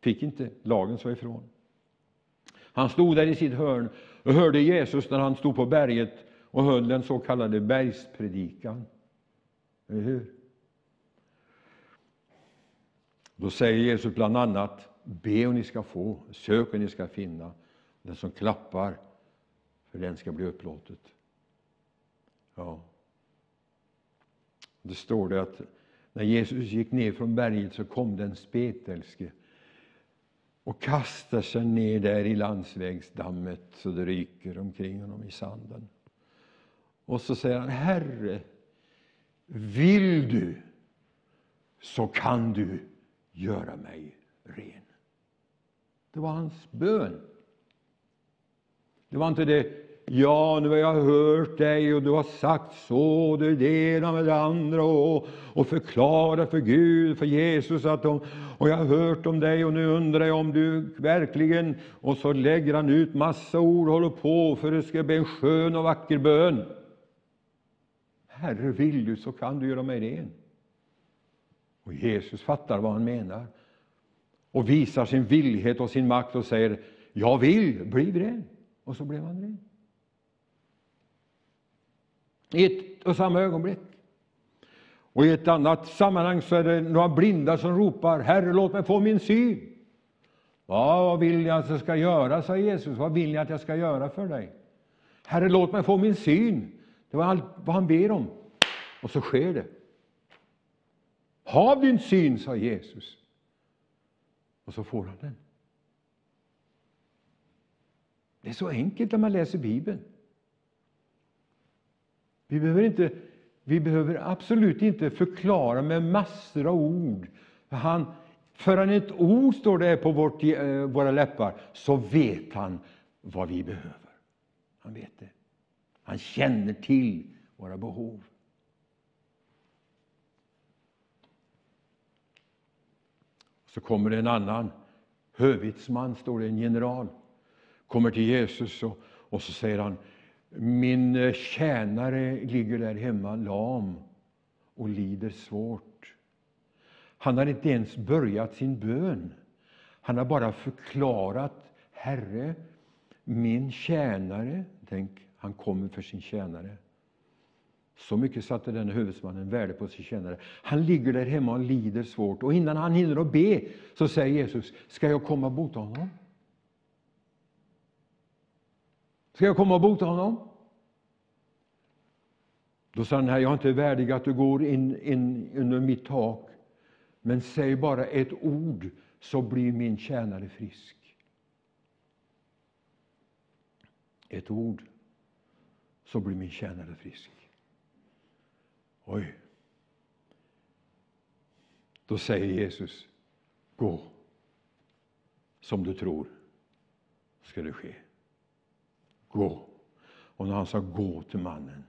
Fick inte, lagen sa ifrån. Han stod där i sitt hörn och hörde Jesus när han stod på berget och höll den så kallade bergspredikan. Eller hur? Då säger Jesus bland annat, be och ni ska få, sök och ni ska finna. Den som klappar, för den ska bli upplåtet. Ja. Det står det att när Jesus gick ner från berget så kom den spetälske och kastade sig ner där i landsvägsdammet så det ryker omkring honom i sanden. Och så säger han, Herre, vill du så kan du göra mig ren. Det var hans bön. Det var inte det Ja, nu har jag hört dig och du har sagt så, det är det ena med det andra och, och förklarat för Gud, för Jesus att de, och jag har hört om dig och nu undrar jag om du verkligen... Och så lägger han ut massa ord och håller på för det ska bli en skön och vacker bön. Herre, vill du så kan du göra mig ren. Och Jesus fattar vad han menar och visar sin villighet och sin makt och säger Jag vill bli ren. Och så blev han ren i ett och samma ögonblick. Och I ett annat sammanhang så är det några blinda som ropar Herre, låt mig få min syn. Ja, vad vill jag att jag ska göra, sa Jesus. Vad vill ni att jag ska göra för dig? Herre, låt mig få min syn. Det var allt vad han ber om. Och så sker det. Hav din syn, sa Jesus. Och så får han den. Det är så enkelt när man läser Bibeln. Vi behöver, inte, vi behöver absolut inte förklara med massor av ord. Han, förrän ett ord står det på vårt, eh, våra läppar så vet han vad vi behöver. Han vet det. Han känner till våra behov. Så kommer det en annan hövitsman, står det, en general, kommer till Jesus och, och så säger han min eh, tjänare ligger där hemma lam och lider svårt. Han har inte ens börjat sin bön. Han har bara förklarat Herre, min tjänare. Tänk, han kommer för sin tjänare. Så mycket satte den huvudmannen värde på sin tjänare. Han ligger där hemma och lider svårt. Och innan han hinner att be så säger Jesus, ska jag komma och bota honom? Ska jag komma och bota honom? Då sa den här, jag är inte värdig att du går in, in under mitt tak. Men säg bara ett ord så blir min tjänare frisk. Ett ord så blir min tjänare frisk. Oj. Då säger Jesus, gå. Som du tror ska det ske. Gå. Och när han sa gå till mannen,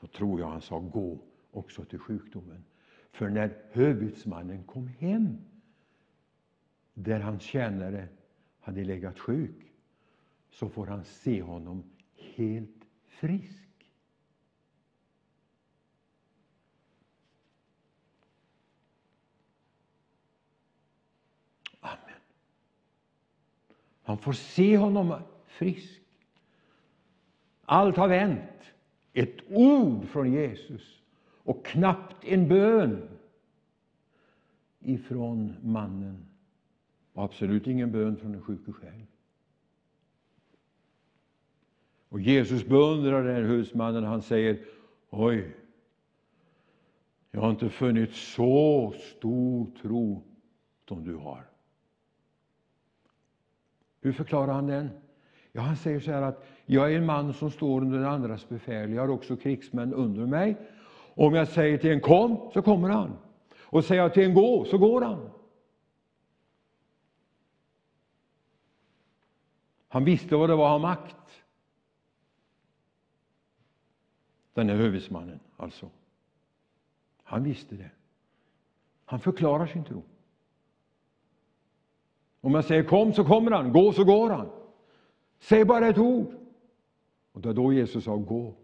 så tror jag han sa gå också till sjukdomen. För när hövitsmannen kom hem där hans tjänare hade legat sjuk, så får han se honom helt frisk. Amen. Han får se honom frisk. Allt har vänt. Ett ord från Jesus och knappt en bön ifrån mannen. Och absolut ingen bön från den sjuke själv. Och Jesus beundrar den här husmannen. Han säger Oj, jag har inte funnit så stor tro som du har. Hur förklarar han den? Ja, han säger så här att jag är en man som står under den andras befäl. Jag har också krigsmän under mig. Om jag säger till en kom, så kommer han. Och säger jag till en gå, så går han. Han visste vad det var att ha makt. Den här hövitsmannen, alltså. Han visste det. Han förklarar sin tro. Om jag säger kom, så kommer han. Gå, så går han. Säg bara ett ord. Och det var då Jesus sa gå.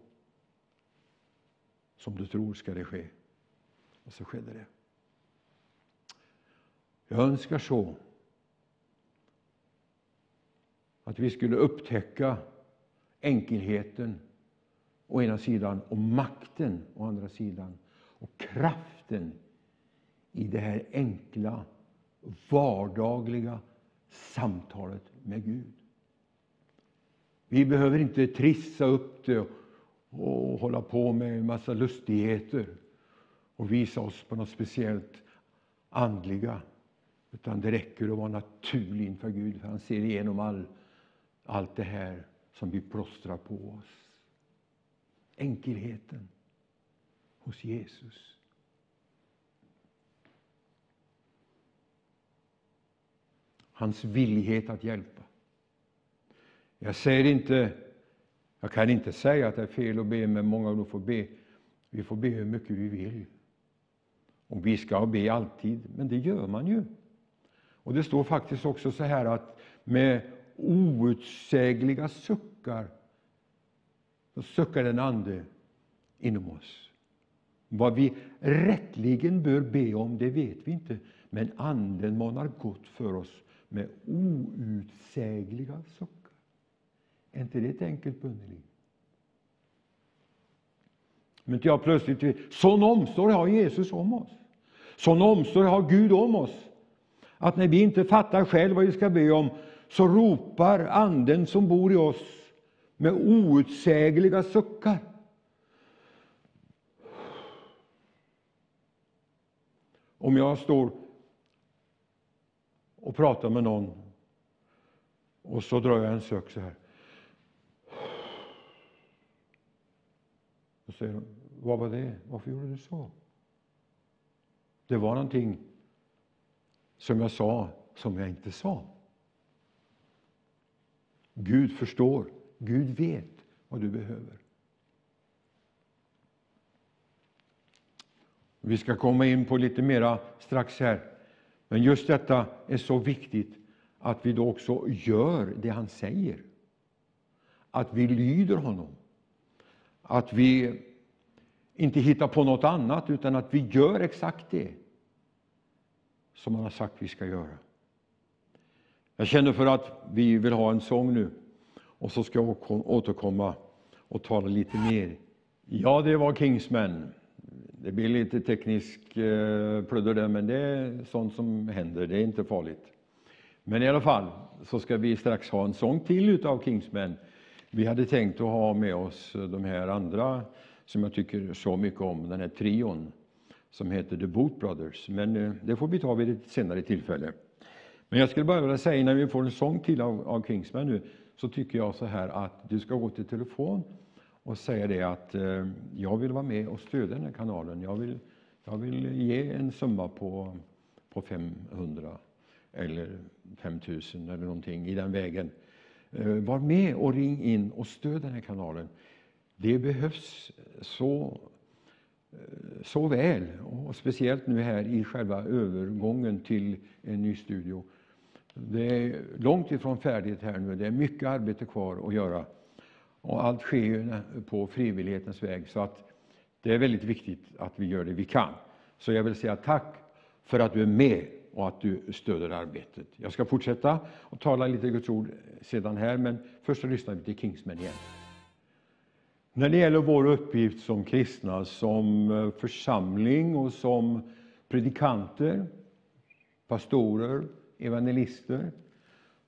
Som du tror ska det ske. Och så skedde det. Jag önskar så att vi skulle upptäcka enkelheten å ena sidan och makten å andra sidan och kraften i det här enkla, vardagliga samtalet med Gud. Vi behöver inte trissa upp det och hålla på med en massa lustigheter och visa oss på något speciellt andliga. Utan det räcker att vara naturlig inför Gud, för han ser igenom all, allt det här som vi plåstrar på oss. Enkelheten hos Jesus. Hans villighet att hjälpa. Jag säger inte, jag kan inte säga att det är fel att be, men många nog får be. Vi får be hur mycket vi vill. Och vi ska be alltid, men det gör man ju. Och det står faktiskt också så här att med outsägliga suckar så suckar den ande inom oss. Vad vi rättligen bör be om, det vet vi inte, men Anden manar gott för oss med outsägliga suckar. Är inte det ett enkelt böneliv? Men inte jag plötsligt... Sån omsorg har Jesus om oss. Sån omsorg har Gud om oss. Att när vi inte fattar själv vad vi ska be om, så ropar Anden som bor i oss med outsägliga suckar. Om jag står och pratar med någon och så drar jag en suck så här. Då säger hon, vad var det? Varför gjorde du så? Det var någonting som jag sa som jag inte sa. Gud förstår, Gud vet vad du behöver. Vi ska komma in på lite mera strax här. Men just detta är så viktigt att vi då också gör det han säger. Att vi lyder honom. Att vi inte hittar på något annat, utan att vi gör exakt det som han har sagt vi ska göra. Jag känner för att vi vill ha en sång nu, och så ska jag återkomma och tala lite mer. Ja, det var Kingsmen. Det blir lite teknisk eh, pludder där, men det är sånt som händer. Det är inte farligt. Men i alla fall så ska vi strax ha en sång till utav Kingsmen. Vi hade tänkt att ha med oss de här andra som jag tycker så mycket om, den här trion som heter The Boot Brothers. Men eh, det får vi ta vid ett senare tillfälle. Men jag skulle bara vilja säga, innan vi får en sång till av, av Kingsman nu, så tycker jag så här att du ska gå till telefon och säga det att eh, jag vill vara med och stödja den här kanalen. Jag vill, jag vill ge en summa på, på 500 eller 5000 eller någonting i den vägen. Eh, var med och ring in och stöd den här kanalen. Det behövs så, eh, så väl, och speciellt nu här i själva övergången till en ny studio. Det är långt ifrån färdigt här nu. Det är mycket arbete kvar att göra. Och allt sker ju på frivillighetens väg. Så att det är väldigt viktigt att vi gör det vi kan. Så jag vill säga tack för att du är med och att du stöder arbetet. Jag ska fortsätta och tala lite Guds ord sedan här, men först så lyssnar vi till Kingsmen igen. När det gäller vår uppgift som kristna, som eh, församling och som predikanter, pastorer, evangelister,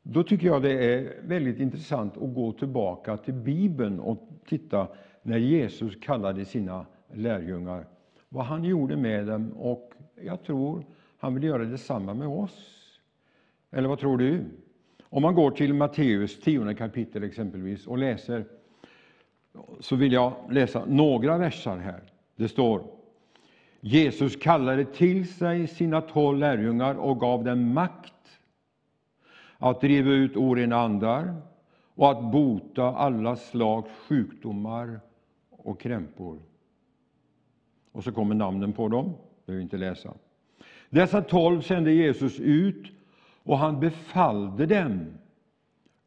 då tycker jag det är väldigt intressant att gå tillbaka till Bibeln och titta när Jesus kallade sina lärjungar, vad han gjorde med dem och jag tror han vill göra detsamma med oss. Eller vad tror du? Om man går till Matteus tionde kapitel exempelvis och läser, så vill jag läsa några versar här. Det står Jesus kallade till sig sina tolv lärjungar och gav dem makt att driva ut orena andar och att bota alla slags sjukdomar och krämpor. Och så kommer namnen på dem, behöver inte läsa. Dessa tolv sände Jesus ut och han befallde dem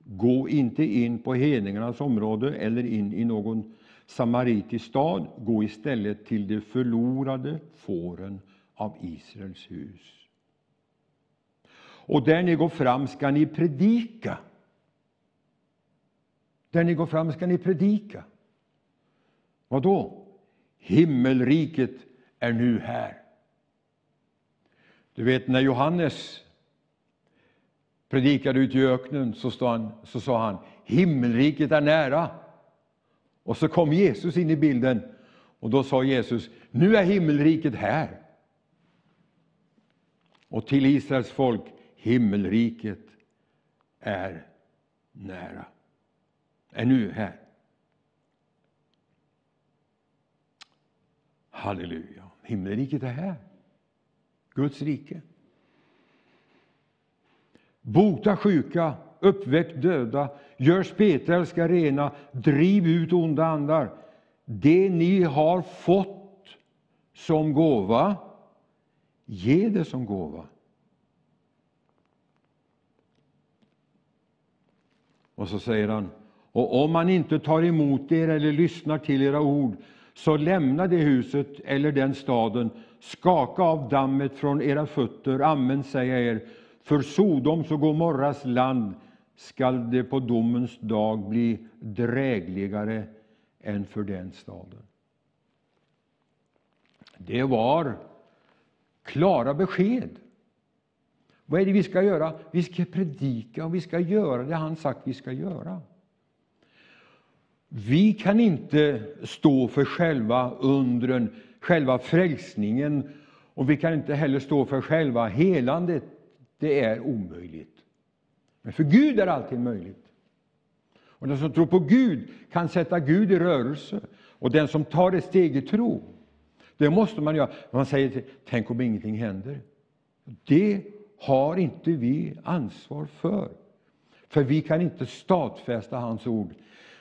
Gå inte in på hedningarnas område eller in i någon samaritisk stad. Gå istället till de förlorade fåren av Israels hus. Och där ni går fram ska ni predika. Där ni går fram ska ni predika. Vad då? Himmelriket är nu här. Du vet, när Johannes predikade ut i öknen så, han, så sa han himmelriket är nära. Och så kom Jesus in i bilden och då sa Jesus, nu är himmelriket här. Och till Israels folk, himmelriket är nära. Är nu här. Halleluja, himmelriket är här. Guds rike. Bota sjuka, uppväck döda, gör spetälska rena, driv ut onda andar. Det ni har fått som gåva, ge det som gåva. Och så säger han, och om man inte tar emot er eller lyssnar till era ord, så lämna det huset eller den staden, skaka av dammet från era fötter, amen säger jag er, för Sodoms och Gomorras land skall det på domens dag bli drägligare än för den staden. Det var klara besked. Vad är det vi ska göra? Vi ska predika och vi ska göra det han sagt vi ska göra. Vi kan inte stå för själva undren, själva frälsningen och vi kan inte heller stå för själva helandet. Det är omöjligt. Men för Gud är allting möjligt. Och den som tror på Gud kan sätta Gud i rörelse. Och den som tar ett steg i tro, det måste man göra. Man säger, tänk om ingenting händer. Det har inte vi ansvar för. För vi kan inte stadfästa hans ord.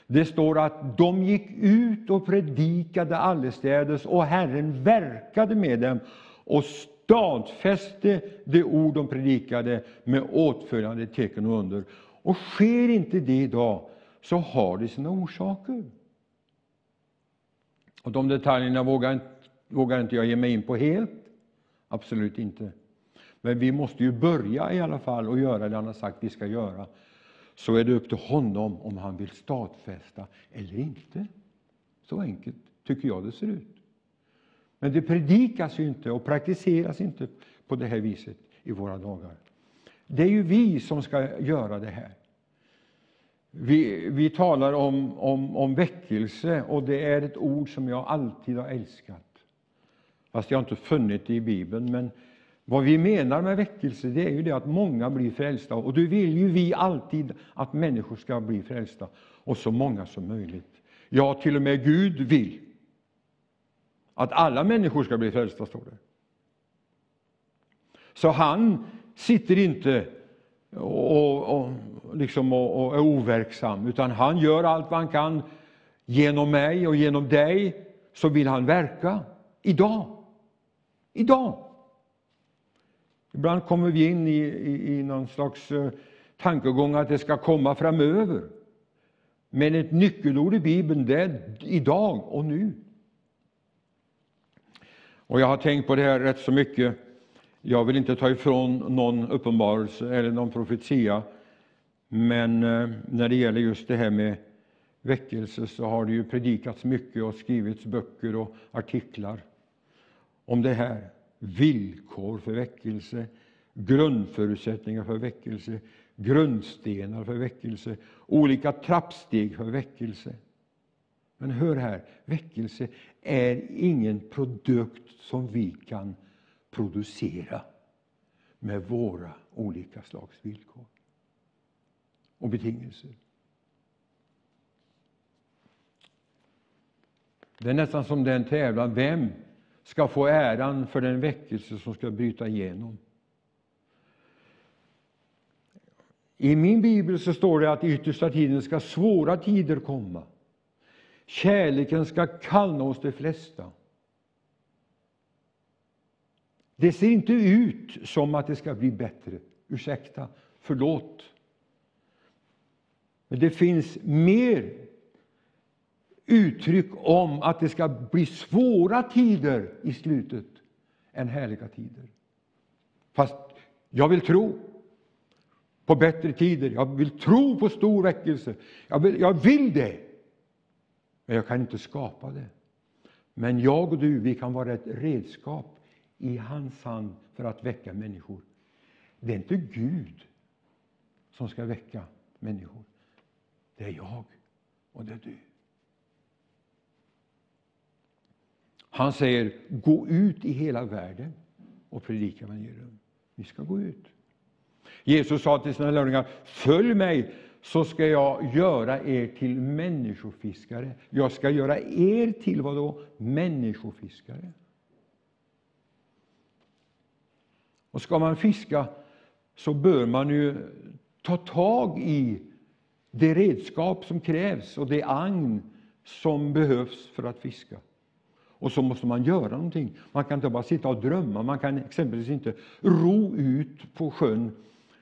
Det står att de gick ut och predikade allestädes och Herren verkade med dem och stadfäste det ord de predikade med åtföljande tecken och under. Och sker inte det idag, så har det sina orsaker. Och De detaljerna vågar, vågar inte jag ge mig in på helt. Absolut inte. Men vi måste ju börja i alla fall och göra det han har sagt vi ska göra. Så är det upp till honom om han vill stadfästa eller inte. Så enkelt tycker jag det ser ut. Men det predikas ju inte och praktiseras inte på det här viset i våra dagar. Det är ju vi som ska göra det här. Vi, vi talar om, om, om väckelse, och det är ett ord som jag alltid har älskat. Fast jag har inte funnit det i Bibeln. Men vad vi menar med väckelse det är ju det att många blir frälsta. Och det vill ju vi alltid att människor ska bli frälsta, och så många som möjligt. Ja, till och med Gud vill att alla människor ska bli frälsta, står det. Så han sitter inte och, och, liksom och, och är overksam, utan han gör allt vad han kan. Genom mig och genom dig så vill han verka idag. Idag. Ibland kommer vi in i, i, i någon slags eh, tankegång att det ska komma framöver. Men ett nyckelord i Bibeln det är idag och nu. Och jag har tänkt på det här rätt så mycket. Jag vill inte ta ifrån någon uppenbarelse eller någon profetia. Men eh, när det gäller just det här med väckelse så har det ju predikats mycket och skrivits böcker och artiklar om det här. Villkor för väckelse, grundförutsättningar för väckelse, grundstenar för väckelse, olika trappsteg för väckelse. Men hör här, väckelse är ingen produkt som vi kan producera med våra olika slags villkor och betingelser. Det är nästan som den tävlan, vem ska få äran för den väckelse som ska bryta igenom? I min bibel så står det att i yttersta tiden ska svåra tider komma. Kärleken ska kallna oss de flesta. Det ser inte ut som att det ska bli bättre. Ursäkta, förlåt. Men det finns mer uttryck om att det ska bli svåra tider i slutet än härliga tider. Fast jag vill tro på bättre tider. Jag vill tro på stor väckelse. Jag vill, jag vill det. Men jag kan inte skapa det. Men jag och du, vi kan vara ett redskap i hans hand för att väcka människor. Det är inte Gud som ska väcka människor. Det är jag och det är du. Han säger, gå ut i hela världen och predika evangelium. Vi ska gå ut. Jesus sa till sina lärjungar, följ mig så ska jag göra er till människofiskare. Jag ska göra er till vad då? Människofiskare. Och ska man fiska så bör man ju ta tag i det redskap som krävs och det agn som behövs för att fiska. Och så måste man göra någonting. Man kan inte bara sitta och drömma. Man kan exempelvis inte ro ut på sjön,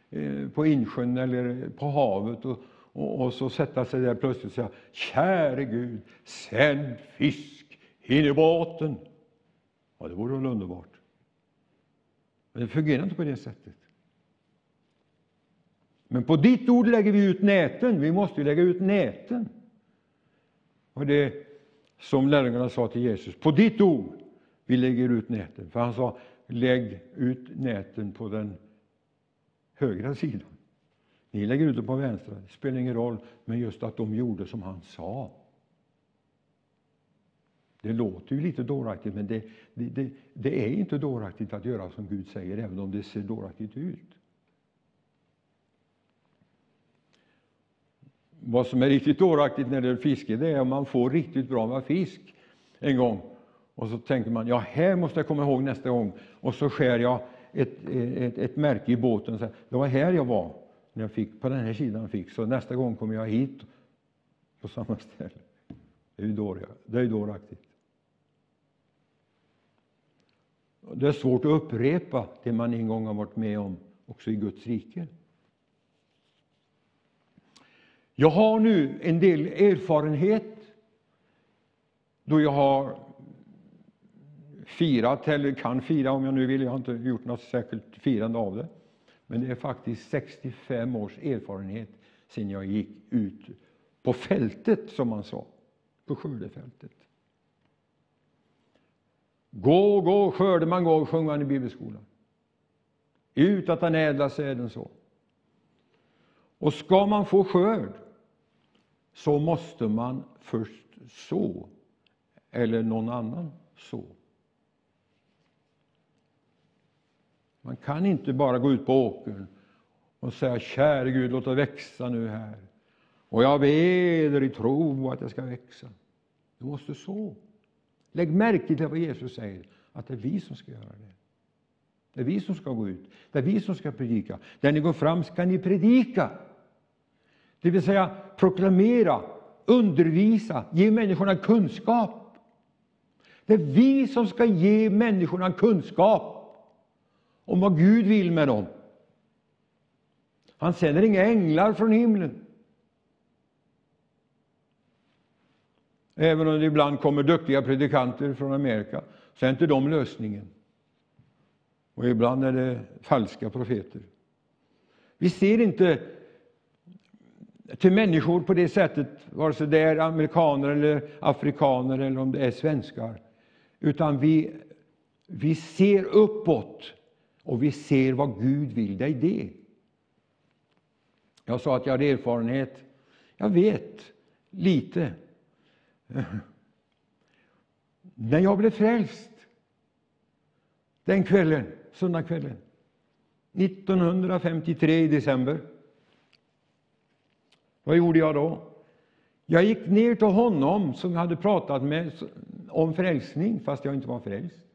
eh, på insjön eller på havet och, och, och, så sätta sig där plötsligt och säga Käre Gud, sänd fisk in i båten. Ja, det vore väl underbart. Men det fungerar inte på det sättet. Men på ditt ord lägger vi ut näten. Vi måste lägga ut näten. Och det som lärjungarna sa till Jesus. På ditt ord, vi lägger ut näten. För han sa, lägg ut näten på den högra sidan. Ni lägger ut dem på vänstra. Det spelar ingen roll, men just att de gjorde som han sa. Det låter ju lite dåraktigt, men det, det, det, det är inte dåraktigt att göra som Gud säger, även om det ser dåraktigt ut. Vad som är riktigt dåraktigt när det är fiske, det är om man får riktigt bra med fisk en gång. Och så tänker man, ja, här måste jag komma ihåg nästa gång. Och så skär jag ett, ett, ett märke i båten. Och säger, det var här jag var, när jag fick, på den här sidan fick. Så nästa gång kommer jag hit på samma ställe. Det är ju dåligt, det är dåraktigt. Det är svårt att upprepa det man en gång har varit med om också i Guds rike. Jag har nu en del erfarenhet då jag har firat, eller kan fira om jag nu vill. Jag har inte gjort något särskilt firande av det. Men det är faktiskt 65 års erfarenhet sedan jag gick ut på fältet, som man sa, på skördefältet. Gå, gå, skörde man gå, sjöng man i bibelskolan. Ut att den ädla säden så. Och ska man få skörd så måste man först så, eller någon annan så. Man kan inte bara gå ut på åkern och säga käre Gud, låt det växa nu här. Och jag ber i tro att det ska växa. Du måste så. Lägg märke till vad Jesus säger, att det är vi som ska göra det. Det är vi som ska gå ut, det är vi som ska predika. Där ni går fram ska ni predika. Det vill säga proklamera, undervisa, ge människorna kunskap. Det är vi som ska ge människorna kunskap. om vad Gud vill med dem. Han sänder inga änglar från himlen. Även om det ibland kommer duktiga predikanter från Amerika, så är inte de lösningen. Och ibland är det falska profeter. Vi ser inte till människor på det sättet, vare sig det är amerikaner eller afrikaner eller om det är svenskar. Utan vi, vi ser uppåt och vi ser vad Gud vill. dig. det. Jag sa att jag hade erfarenhet. Jag vet lite. När jag blev frälst den kvällen, söndagskvällen 1953 i december. Vad gjorde jag då? Jag gick ner till honom som jag hade pratat med om frälsning, fast jag inte var frälst.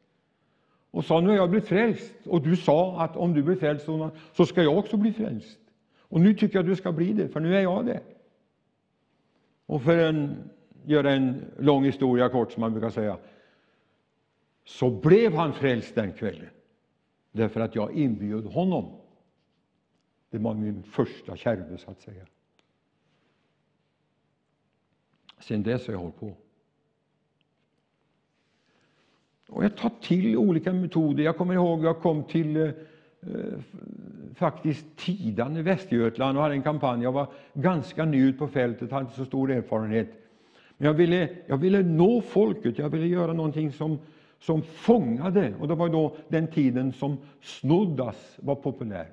Och sa, nu har jag blivit frälst. Och du sa att om du blir frälst så ska jag också bli frälst. Och nu tycker jag du ska bli det, för nu är jag det. Och för att göra en lång historia kort, som man brukar säga, så blev han frälst den kvällen. Därför att jag inbjöd honom. Det var min första kärve, så att säga. Sen dess har jag hållit på. Och jag tar till olika metoder. Jag kommer ihåg jag kom till eh, faktiskt Tidan i Västergötland och hade en kampanj. Jag var ganska ny på fältet, hade inte så stor erfarenhet. Men jag ville, jag ville nå folket, jag ville göra någonting som, som fångade. Och det var då den tiden som Snoddas var populär.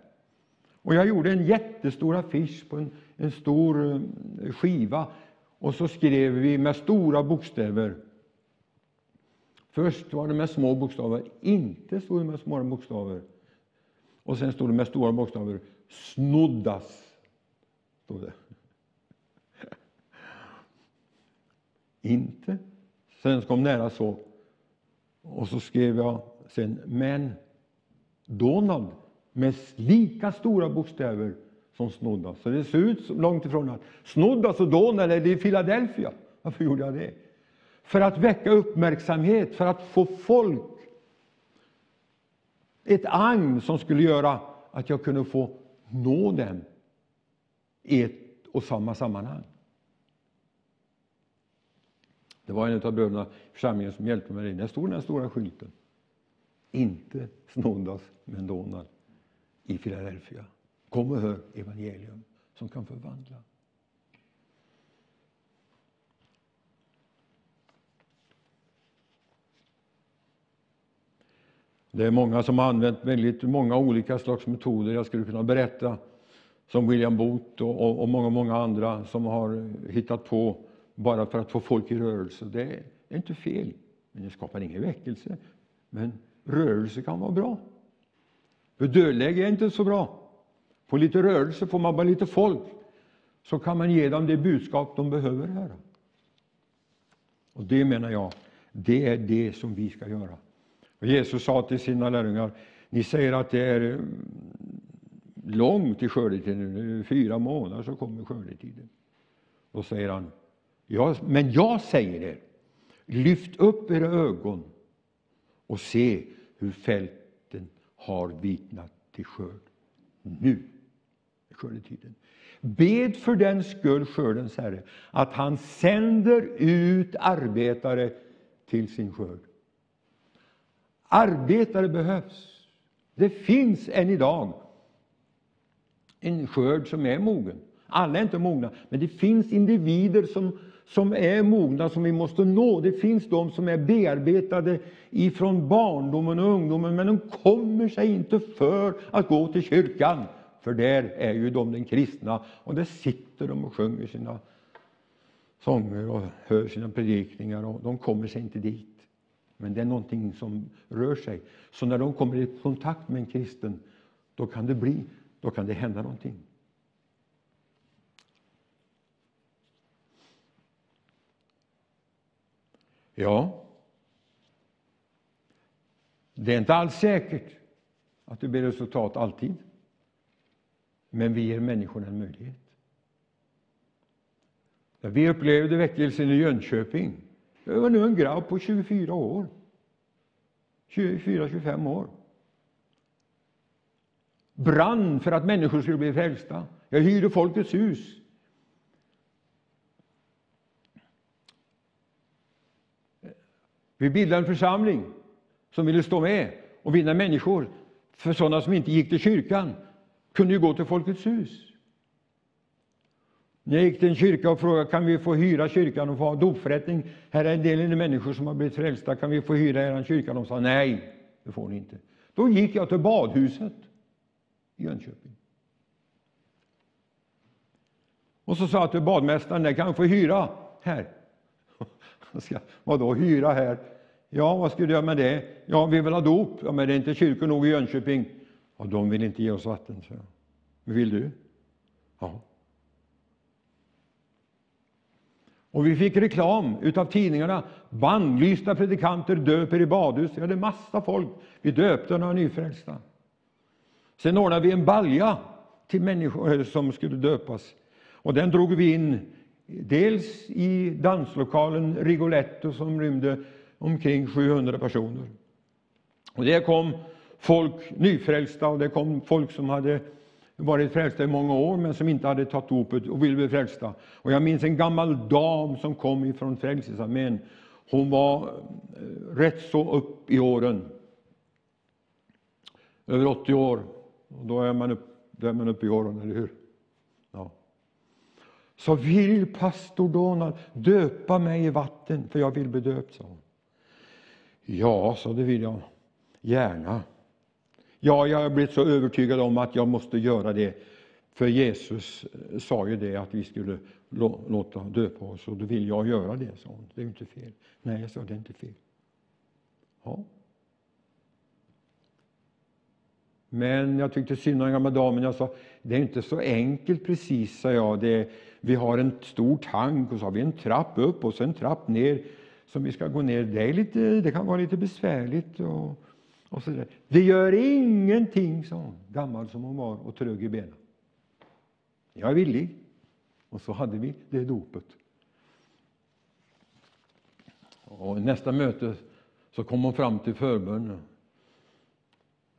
Och jag gjorde en jättestor affisch på en, en stor eh, skiva och så skrev vi med stora bokstäver. Först var det med små bokstäver, inte stod det med små bokstäver. Och sen stod det med stora bokstäver, snoddas. Stod det. inte. Sen kom nära så. Och så skrev jag sen, men Donald med lika stora bokstäver som snodda. Så det ser ut långt ifrån att snoddas och Donald det i Philadelphia. Varför gjorde jag det? För att väcka uppmärksamhet, för att få folk. Ett agn som skulle göra att jag kunde få nå dem i ett och samma sammanhang. Det var en av bröderna i församlingen som hjälpte mig. Där stod den stora skylten. Inte snoddas, men Donald i Philadelphia. Kom och hör evangelium som kan förvandla. Det är många som har använt väldigt många olika slags metoder. Jag skulle kunna berätta som William Booth och, och många, många andra som har hittat på bara för att få folk i rörelse. Det är inte fel, men det skapar ingen väckelse. Men rörelse kan vara bra. För dödläge är inte så bra. Få lite rörelse, får man bara lite folk, så kan man ge dem det budskap de behöver höra. Och det menar jag, det är det som vi ska göra. Och Jesus sa till sina lärjungar, ni säger att det är mm, långt till skördetiden, fyra månader så kommer skördetiden. Då säger han, ja, men jag säger er, lyft upp era ögon och se hur fälten har vitnat till skörd. Nu skördetiden. Bed för den skull, skördens Herre, att han sänder ut arbetare till sin skörd. Arbetare behövs. Det finns än idag en skörd som är mogen. Alla är inte mogna, men det finns individer som, som är mogna, som vi måste nå. Det finns de som är bearbetade ifrån barndomen och ungdomen, men de kommer sig inte för att gå till kyrkan. För där är ju de den kristna, och där sitter de och sjunger sina sånger och hör sina predikningar, och de kommer sig inte dit. Men det är någonting som rör sig. Så när de kommer i kontakt med en kristen, då kan det bli, då kan det hända någonting. Ja, det är inte alls säkert att det blir resultat alltid. Men vi ger människorna en möjlighet. Vi upplevde väckelsen i Jönköping. Det var nu en grabb på 24 år. 24-25 år. brann för att människor skulle bli frälsta. Jag hyrde Folkets hus. Vi bildade en församling som ville stå med och vinna människor. För sådana som inte gick till kyrkan kunde ju gå till Folkets hus. Jag gick till en kyrka och frågade kan vi få hyra kyrkan och få ha dopförrättning. Här är en del människor som har blivit frälsta. Kan vi få hyra er kyrka? De sa nej, det får ni inte. Då gick jag till badhuset i Jönköping. Och så sa jag till badmästaren, där kan jag få hyra här? Vadå hyra här? Ja, vad ska du göra med det? Ja, vi vill ha dop. Ja, men det är inte kyrkor nog i Jönköping. Ja, de vill inte ge oss vatten, så jag. Vill du? Ja. Och vi fick reklam utav tidningarna. Bannlysta predikanter döper i badhus. Vi hade massa folk. Vi döpte några nyfrälsta. Sen ordnade vi en balja till människor eh, som skulle döpas. Och den drog vi in dels i danslokalen Rigoletto som rymde omkring 700 personer. Och det kom folk nyfrälsta och det kom folk som hade varit frälsta i många år men som inte hade tagit dopet och ville bli frälsta. Och jag minns en gammal dam som kom ifrån Frälsningsarmén. Hon var eh, rätt så upp i åren. Över 80 år. Och då är man upp, då är man upp i åren, eller hur? Ja. Så vill pastor Donald döpa mig i vatten, för jag vill bli döpt, sa hon. Ja, så det vill jag gärna. Ja, jag har blivit så övertygad om att jag måste göra det. För Jesus eh, sa ju det att vi skulle låta döpa oss och då vill jag göra det, sa hon. Det är inte fel. Nej, jag sa det är inte fel. Ja. Men jag tyckte synd om den gamla damen. Jag sa, det är inte så enkelt precis, sa jag. Det, vi har en stor tank och så har vi en trapp upp och så en trapp ner som vi ska gå ner. Det, är lite, det kan vara lite besvärligt. Och, och så där. Det gör ingenting, sa hon, gammal som hon var och trög i benen. Jag är villig. Och så hade vi det dopet. Och nästa möte så kom hon fram till förbön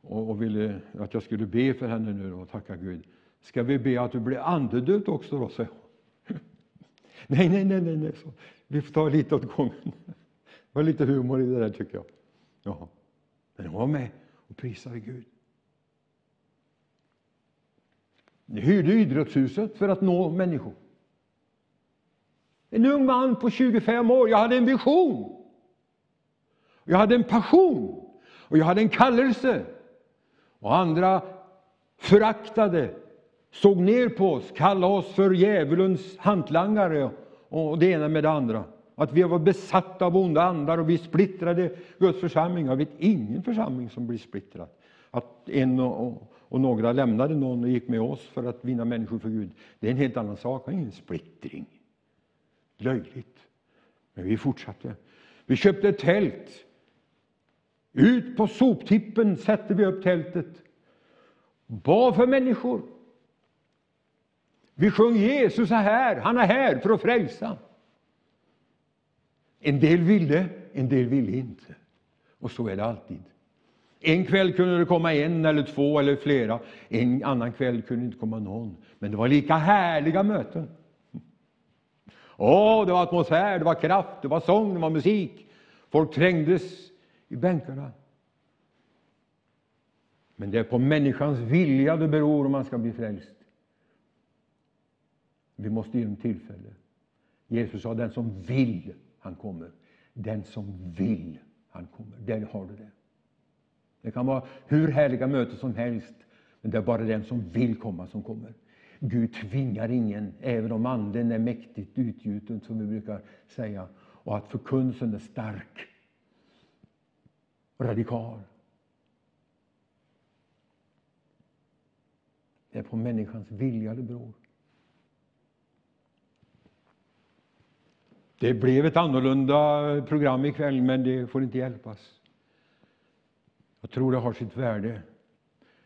och, ville att jag skulle be för henne nu och tacka Gud. Ska vi be att du blir andedöpt också då, sa jag. nej, nej, nej, nej, nej. Så, vi får ta lite åt gången. Det var lite humor i det där tycker jag. Jaha. Men hon var med och prisade Gud. Ni hyrde idrottshuset för att nå människor. En ung man på 25 år. Jag hade en vision. Jag hade en passion. Och jag hade en kallelse. Och andra föraktade, såg ner på oss, kallade oss för djävulens hantlangare och det ena med det andra. Att vi var besatta av onda andar och vi splittrade Guds församling. Jag vet ingen församling som blir splittrad. Att en och, och, några lämnade någon och gick med oss för att vinna människor för Gud. Det är en helt annan sak, det är ingen splittring. Löjligt. Men vi fortsatte. Vi köpte ett tält. Ut på soptippen sätter vi upp tältet. Bad för människor. Vi sjöng Jesus är här, han är här för att frälsa. En del ville, en del ville inte. Och så är det alltid. En kväll kunde det komma en eller två eller flera. En annan kväll kunde det inte komma någon. Men det var lika härliga möten. Åh, det var atmosfär, det var kraft, det var sång, det var musik. Folk trängdes i bänkarna. Men det är på människans vilja det beror om man ska bli frälst. Vi måste ge dem tillfälle. Jesus sa den som vill han kommer. Den som vill, han kommer. Där har du det. Det kan vara hur härliga möten som helst, men det är bara den som vill komma som kommer. Gud tvingar ingen, även om anden är mäktigt utgjuten, som vi brukar säga, och att förkunnelsen är stark, radikal. Det är på människans vilja det beror. Det blev ett annorlunda program ikväll, men det får inte hjälpas. Jag tror det har sitt värde.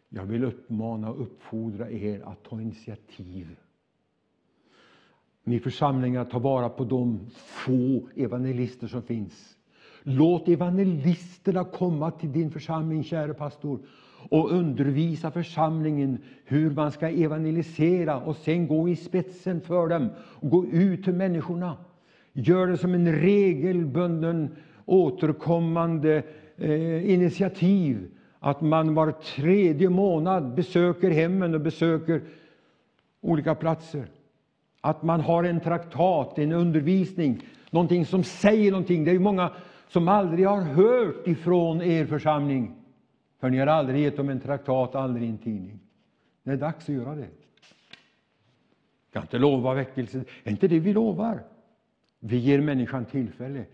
Jag vill uppmana och uppfordra er att ta initiativ. Ni församlingar, ta vara på de få evangelister som finns. Låt evangelisterna komma till din församling, käre pastor, och undervisa församlingen hur man ska evangelisera och sen gå i spetsen för dem och gå ut till människorna. Gör det som en regelbunden återkommande eh, initiativ att man var tredje månad besöker hemmen och besöker olika platser. Att man har en traktat, en undervisning, någonting som säger någonting. Det är många som aldrig har hört ifrån er församling. För ni har aldrig gett dem en traktat, aldrig en tidning. Det är dags att göra det. Jag kan inte lova väckelse. Det är inte det vi lovar. Vi ger människan tillfälle.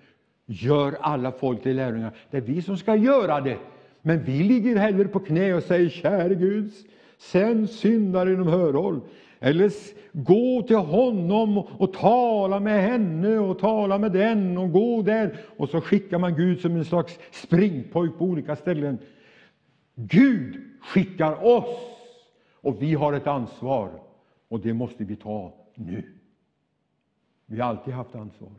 Gör alla folk till lärjungar. Det är vi som ska göra det. Men vi ligger hellre på knä och säger, käre Gud, sänd syndare inom hörhåll. Eller gå till honom och tala med henne och tala med den och gå där. Och så skickar man Gud som en slags springpojk på olika ställen. Gud skickar oss och vi har ett ansvar och det måste vi ta nu. Vi har alltid haft ansvar.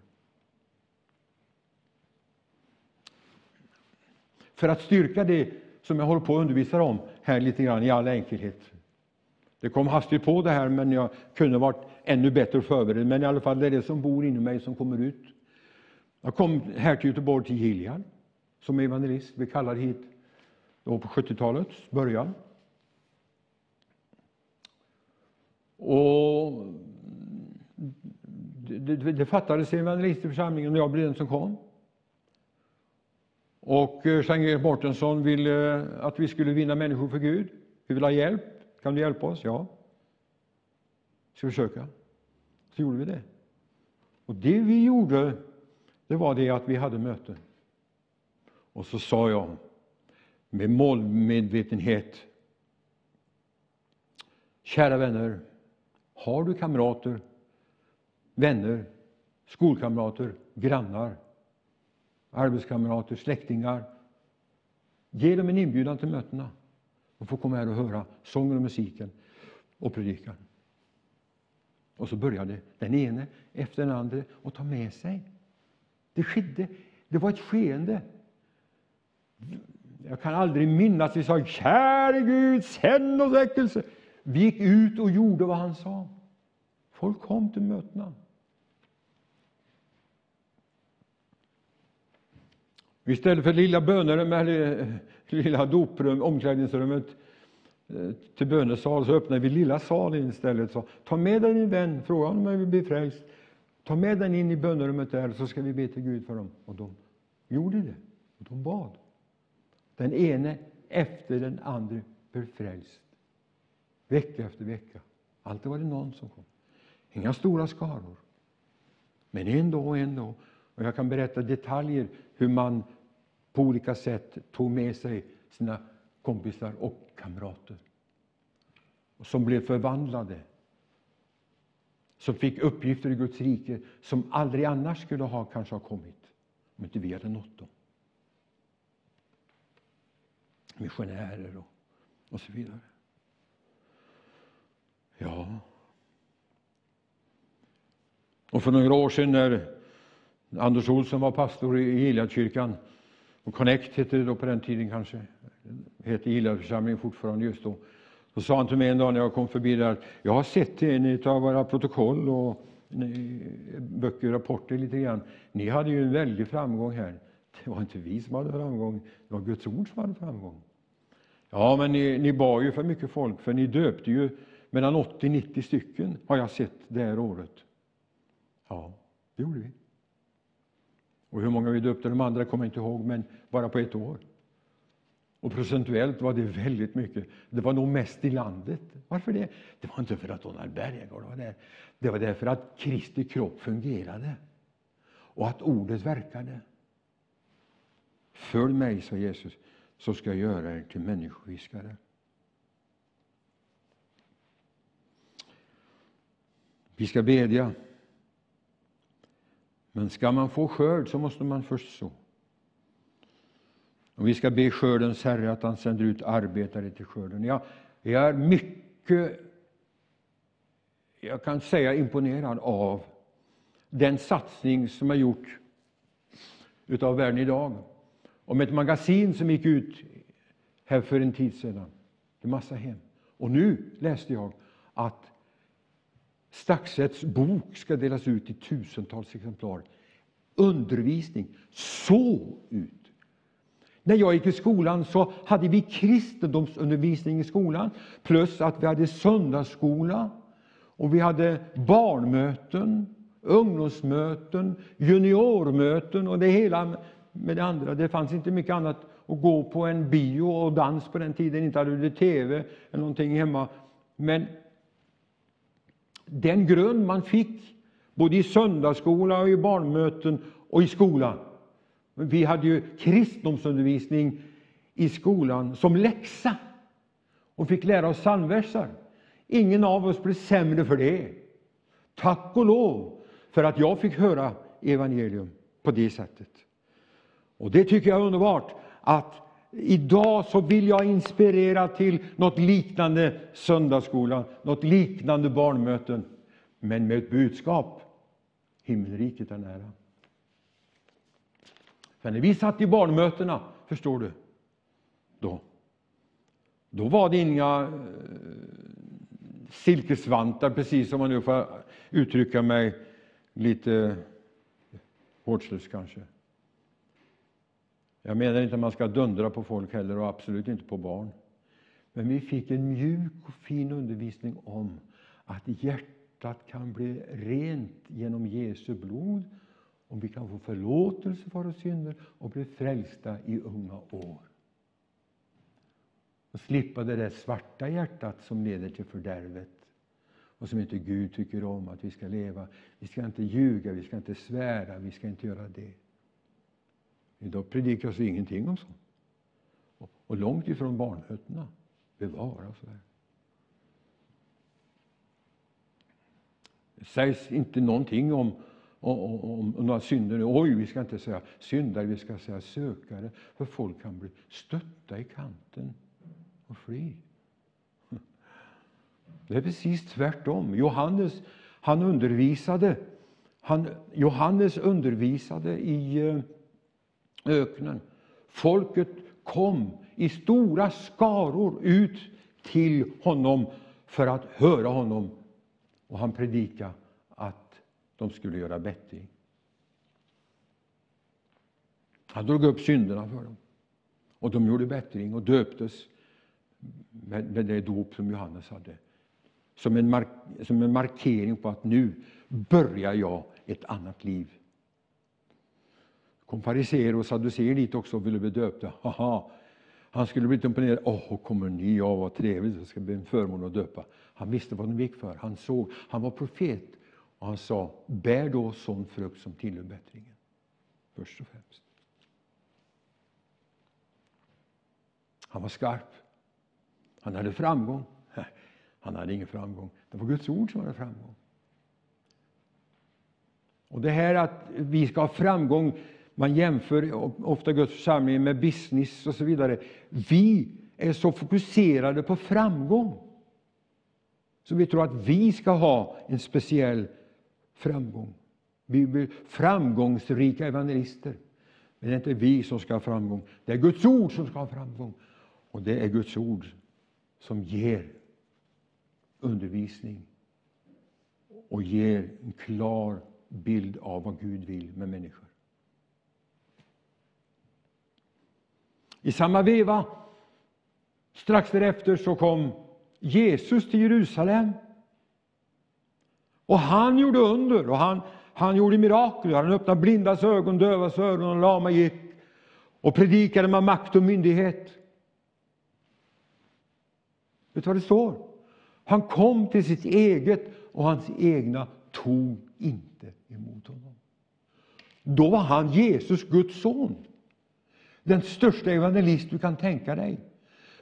För att styrka det som jag håller på att undervisa om här lite grann i all enkelhet. Det kom hastigt på det här, men jag kunde varit ännu bättre förberedd. Men i alla fall, det är det som bor inom mig som kommer ut. Jag kom här till Göteborg till Gilead som evangelist. Vi kallade hit då på 70-talets början. Och det, det, fattades i församlingen och jag blev den som kom. Och eh, Jean Mårtensson ville eh, att vi skulle vinna människor för Gud. Vi vill ha hjälp. Kan du hjälpa oss? Ja. Ska vi försöka? Så gjorde vi det. Och det vi gjorde, det var det att vi hade möte. Och så sa jag med målmedvetenhet. Kära vänner, har du kamrater, vänner, skolkamrater, grannar arbetskamrater, släktingar. Ge dem en inbjudan till mötena. De får komma här och höra sången och musiken och predikan. Och så började den ene efter den andra att ta med sig. Det skedde. Det var ett skeende. Jag kan aldrig minnas vi sa käre Gud, sänd oss väckelse. Vi gick ut och gjorde vad han sa. Folk kom till mötena. Istället för lilla bönerummet, eller lilla doprum, omklädningsrummet eh, till bönesal så öppnar vi lilla salen istället. Så, ta med dig din vän, fråga honom om han vill bli frälst. Ta med den in i bönerummet där så ska vi be till Gud för dem. Och de gjorde det. Och de bad. Den ene efter den andra blev frälst. Vecka efter vecka. Alltid var det någon som kom. Inga stora skaror. Men en dag och en. Och jag kan berätta detaljer hur man på olika sätt tog med sig sina kompisar och kamrater. Som blev förvandlade. Som fick uppgifter i Guds rike som aldrig annars skulle ha kanske ha kommit om inte vi hade nått dem. Missionärer och, och så vidare. Ja. Och för några år sedan när Anders Olsson var pastor i Gileadkyrkan och Connect hette det då på den tiden kanske. Hette Gileadförsamlingen fortfarande just då. Så sa han till mig en dag när jag kom förbi där att jag har sett i en av våra protokoll och böcker och rapporter lite grann. Ni hade ju en väldig framgång här. Det var inte vi som hade framgång, det var Guds ord som hade framgång. Ja, men ni, ni bar ju för mycket folk, för ni döpte ju mellan 80 90 stycken, har jag sett det här året. Ja, det gjorde vi. Och hur många vi döpte de andra kommer jag inte ihåg, men bara på ett år. Och procentuellt var det väldigt mycket. Det var nog mest i landet. Varför det? Det var inte för att Donald Bergegård var där. Det var därför att Kristi kropp fungerade och att ordet verkade. Följ mig, sa Jesus, så ska jag göra er till människofiskare. Vi ska bedja. Men ska man få skörd så måste man först så. Och vi ska be skördens Herre att han sänder ut arbetare till skörden. Jag, jag är mycket, jag kan säga imponerad av den satsning som har gjorts utav Världen idag. Om ett magasin som gick ut här för en tid sedan. En massa hem. Och nu läste jag att Staxets bok ska delas ut i tusentals exemplar. Undervisning. Så ut! När jag gick i skolan så hade vi kristendomsundervisning i skolan plus att vi hade söndagsskola och vi hade barnmöten, ungdomsmöten, juniormöten och det hela med det andra. Det fanns inte mycket annat att gå på än bio och dans på den tiden. Inte hade du tv eller någonting hemma. Men den grund man fick både i söndagsskola och i barnmöten och i skolan vi hade ju kristendomsundervisning i skolan som läxa och fick lära oss psalmversar. Ingen av oss blev sämre för det. Tack och lov för att jag fick höra evangelium på det sättet. Och Det tycker jag är underbart att idag så vill jag inspirera till något liknande söndagsskola, något liknande barnmöten, men med ett budskap. Himmelriket är nära. För när vi satt i barnmötena, förstår du, då, då var det inga eh, silkesvantar, precis som man nu får uttrycka mig lite vårdslöst kanske. Jag menar inte att man ska dundra på folk heller och absolut inte på barn. Men vi fick en mjuk och fin undervisning om att hjärtat kan bli rent genom Jesu blod om vi kan få förlåtelse för våra synder och bli frälsta i unga år. Och slippa det där svarta hjärtat som leder till fördärvet och som inte Gud tycker om att vi ska leva. Vi ska inte ljuga, vi ska inte svära, vi ska inte göra det. Idag predikas det ingenting om sånt. Och långt ifrån barnmötena. Bevara för. Det sägs inte någonting om om, några synder. Oj, vi ska inte säga syndare, vi ska säga sökare. För folk kan bli stötta i kanten och fly. Det är precis tvärtom. Johannes han undervisade, han, Johannes undervisade i eh, öknen. Folket kom i stora skaror ut till honom för att höra honom. Och han predikade de skulle göra bättring. Han drog upp synderna för dem. Och de gjorde bättring och döptes med, med det dop som Johannes hade. Som en, mark, som en markering på att nu börjar jag ett annat liv kom fariséer och saduséer dit också och ville bli döpta. Haha. Han skulle bli imponerad. Åh, kommer ni? Ja, vad trevligt. Det ska bli en förmån att döpa. Han visste vad de gick för. Han såg. Han var profet. Och han sa, bär då sån frukt som tillhör bättringen. Först och främst. Han var skarp. Han hade framgång. Han hade ingen framgång. Det var Guds ord som hade framgång. Och det här att vi ska ha framgång, man jämför ofta Guds församling med business och så vidare. Vi är så fokuserade på framgång. Så vi tror att vi ska ha en speciell framgång. Vi blir framgångsrika evangelister. Men det är inte vi som ska ha framgång, det är Guds ord som ska ha framgång. Och det är Guds ord som ger undervisning och ger en klar bild av vad Gud vill med människor. I samma veva, strax därefter, så kom Jesus till Jerusalem. Och han gjorde under och han, han gjorde mirakel. Han öppnade blindas ögon, dövas öron och lama gick och predikade med makt och myndighet. Vet du vad det står? Han kom till sitt eget och hans egna tog inte emot honom. Då var han Jesus, Guds son. Den största evangelist du kan tänka dig.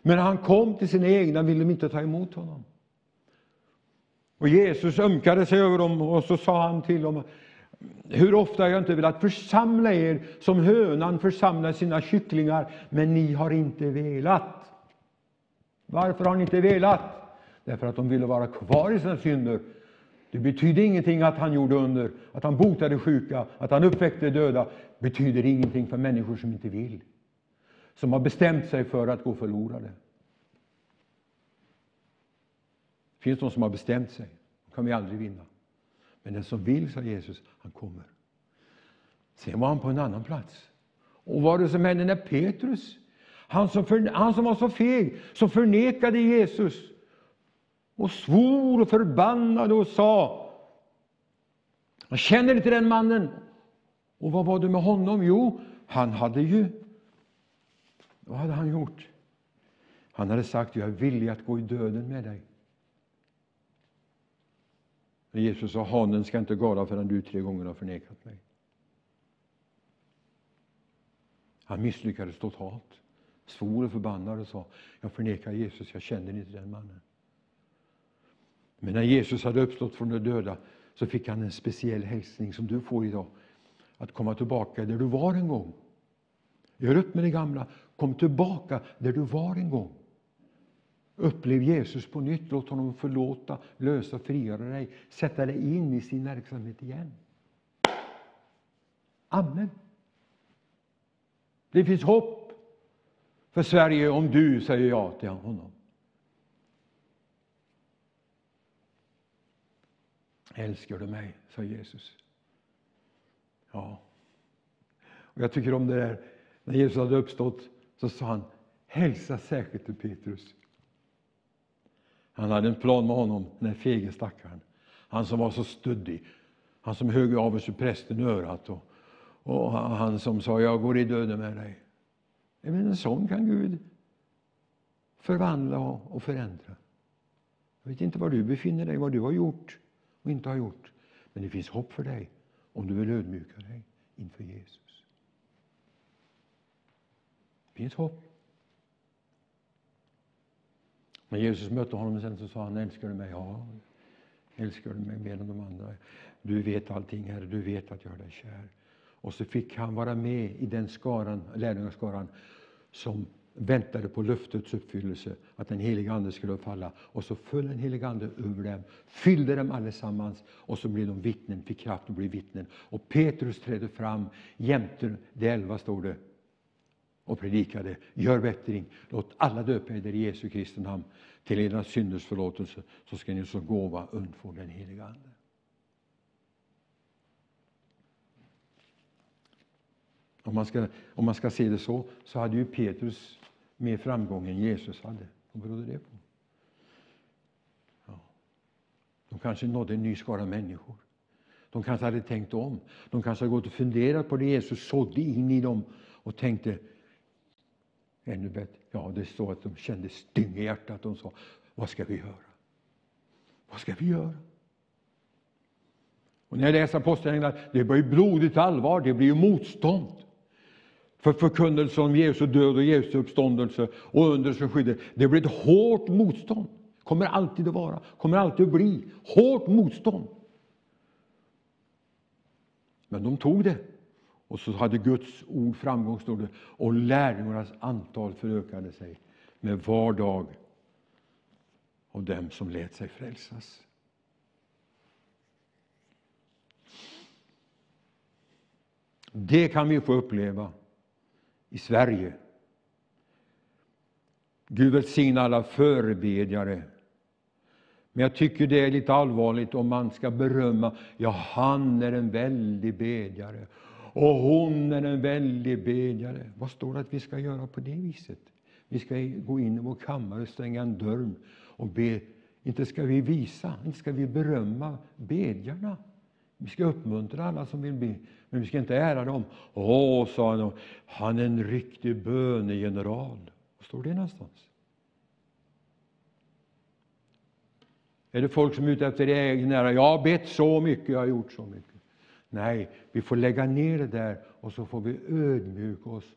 Men när han kom till sina egna ville de inte ta emot honom. Och Jesus ömkade sig över dem och så sa han till dem hur ofta har jag inte velat församla er som hönan församlar sina kycklingar, men ni har inte velat. Varför har ni inte velat? Därför att de ville vara kvar i sina synder. Det betyder ingenting att han gjorde under, att han botade sjuka, att han uppväckte döda. Det betyder ingenting för människor som inte vill. som har bestämt sig för att gå förlorade. Det finns de som har bestämt sig. De kan vi aldrig vinna. Men den som vill, sa Jesus, han kommer. Sen var han på en annan plats. Och vad var det som hände när Petrus, han som, för, han som var så feg, som förnekade Jesus och svor och förbannade och sa Jag känner inte den mannen. Och vad var det med honom? Jo, han hade ju... Vad hade han gjort? Han hade sagt jag är villig att gå i döden med dig. Men Jesus sa hanen ska inte gala förrän du tre gånger har förnekat mig. Han misslyckades totalt. Svor och förbannade och sa jag förnekar Jesus, jag känner inte den mannen. Men när Jesus hade uppstått från de döda så fick han en speciell hälsning som du får idag. Att komma tillbaka där du var en gång. Gör upp med det gamla, kom tillbaka där du var en gång. Upplev Jesus på nytt, låt honom förlåta, lösa, frigöra dig, sätta dig in i sin verksamhet igen. Amen. Det finns hopp för Sverige om du säger ja till honom. Älskar du mig? sa Jesus. Ja. Och jag tycker om det där, när Jesus hade uppstått så sa han, hälsa särskilt till Petrus. Han hade en plan med honom, den fege stackaren. Han som var så stöddig. Han som högg av sig prästen i örat. Och, och han som sa, jag går i döden med dig. Men en sån kan Gud förvandla och förändra. Jag vet inte var du befinner dig, vad du har gjort och inte har gjort. Men det finns hopp för dig om du vill ödmjuka dig inför Jesus. Det finns hopp. När Jesus mötte honom sen så sa han, älskar du mig? Ja, älskar du mig mer än de andra? Du vet allting, Herre, du vet att jag är dig kär. Och så fick han vara med i den skaran, lärjungaskaran som väntade på löftets uppfyllelse, att den helige Ande skulle falla. Och så föll den helige Ande över dem, fyllde dem allesammans och så blev de vittnen, fick kraft att bli vittnen. Och Petrus trädde fram jämte de elva, står det, och predikade, gör bättring, låt alla döpa eder i Jesu Kristi namn till era synders förlåtelse, så ska ni som gåva undfå den heliga Ande. Om man, ska, om man ska se det så, så hade ju Petrus mer framgång än Jesus hade. Vad berodde det på? Ja. De kanske nådde en ny skara människor. De kanske hade tänkt om. De kanske hade gått och funderat på det Jesus sådde in i dem och tänkte ännu bättre. Ja, det står att de kände styng i hjärtat. De sa, vad ska vi göra? Vad ska vi göra? Och när jag läser Apostlagärningarna, det blir blodigt allvar, det blir motstånd för förkunnelsen om Jesu död och Jesu uppståndelse och under som skyddar. Det blir ett hårt motstånd. kommer alltid att vara, kommer alltid att bli. Hårt motstånd. Men de tog det. Och så hade Guds ord framgång, stod det, och lärjungarnas antal förökade sig med var dag av dem som lät sig frälsas. Det kan vi få uppleva i Sverige. Gud välsigne alla förebedjare. Men jag tycker det är lite allvarligt om man ska berömma, ja han är en väldig bedjare och hon är en väldig bedjare. Vad står det att vi ska göra på det viset? Vi ska gå in i vår kammare, och stänga en dörr och be. Inte ska vi visa, inte ska vi berömma bedjarna. Vi ska uppmuntra alla som vill be, men vi ska inte ära dem. Åh, sa han, han är en riktig bönegeneral. Var står det någonstans? Är det folk som är ute efter egen ära? Jag har bett så mycket, jag har gjort så mycket. Nej, vi får lägga ner det där och så får vi ödmjuka oss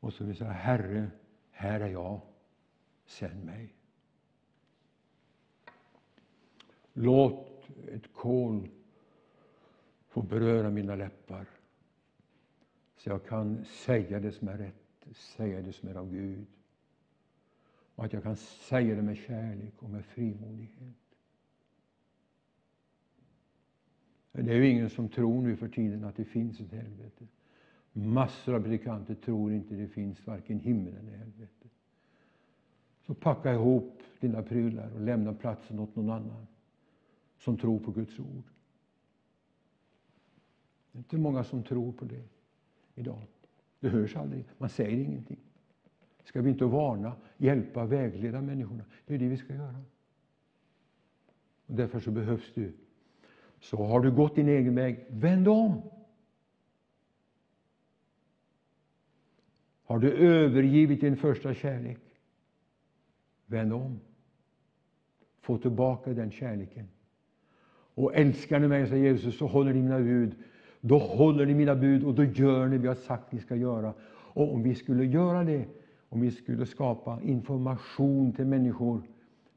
och så vi säga Herre, här är jag, sänd mig. Låt ett kol få beröra mina läppar så jag kan säga det som är rätt, säga det som är av Gud. Och att jag kan säga det med kärlek och med frimodighet. Det är ju ingen som tror nu för tiden att det finns ett helvete. Massor av predikanter tror inte det finns varken himmel eller helvete. Så packa ihop dina prylar och lämna platsen åt någon annan som tror på Guds ord. Det är inte många som tror på det idag. Det hörs aldrig, man säger ingenting. Ska vi inte varna, hjälpa, vägleda människorna? Det är det vi ska göra. Och därför så behövs du. Så har du gått din egen väg, vänd om. Har du övergivit din första kärlek, vänd om. Få tillbaka den kärleken. Och älskar ni mig, säger Jesus, så håller ni mina bud. Då håller ni mina bud och då gör ni vad jag sagt ni ska göra. Och om vi skulle göra det, om vi skulle skapa information till människor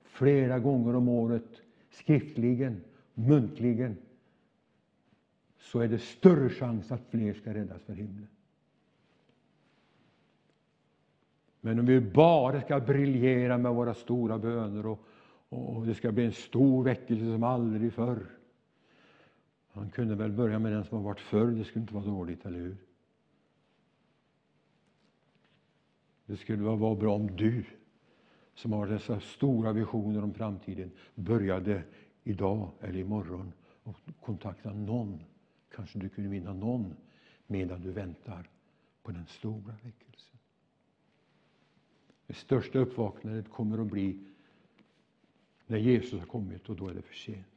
flera gånger om året, skriftligen, muntligen, så är det större chans att fler ska räddas för himlen. Men om vi bara ska briljera med våra stora böner och, och det ska bli en stor väckelse som aldrig förr. Han kunde väl börja med den som har varit förr, det skulle inte vara dåligt, eller hur? Det skulle vara bra om du, som har dessa stora visioner om framtiden, började idag eller imorgon och kontakta någon. Kanske du kunde vinna någon medan du väntar på den stora väckelsen. Det största uppvaknandet kommer att bli när Jesus har kommit och då är det för sent.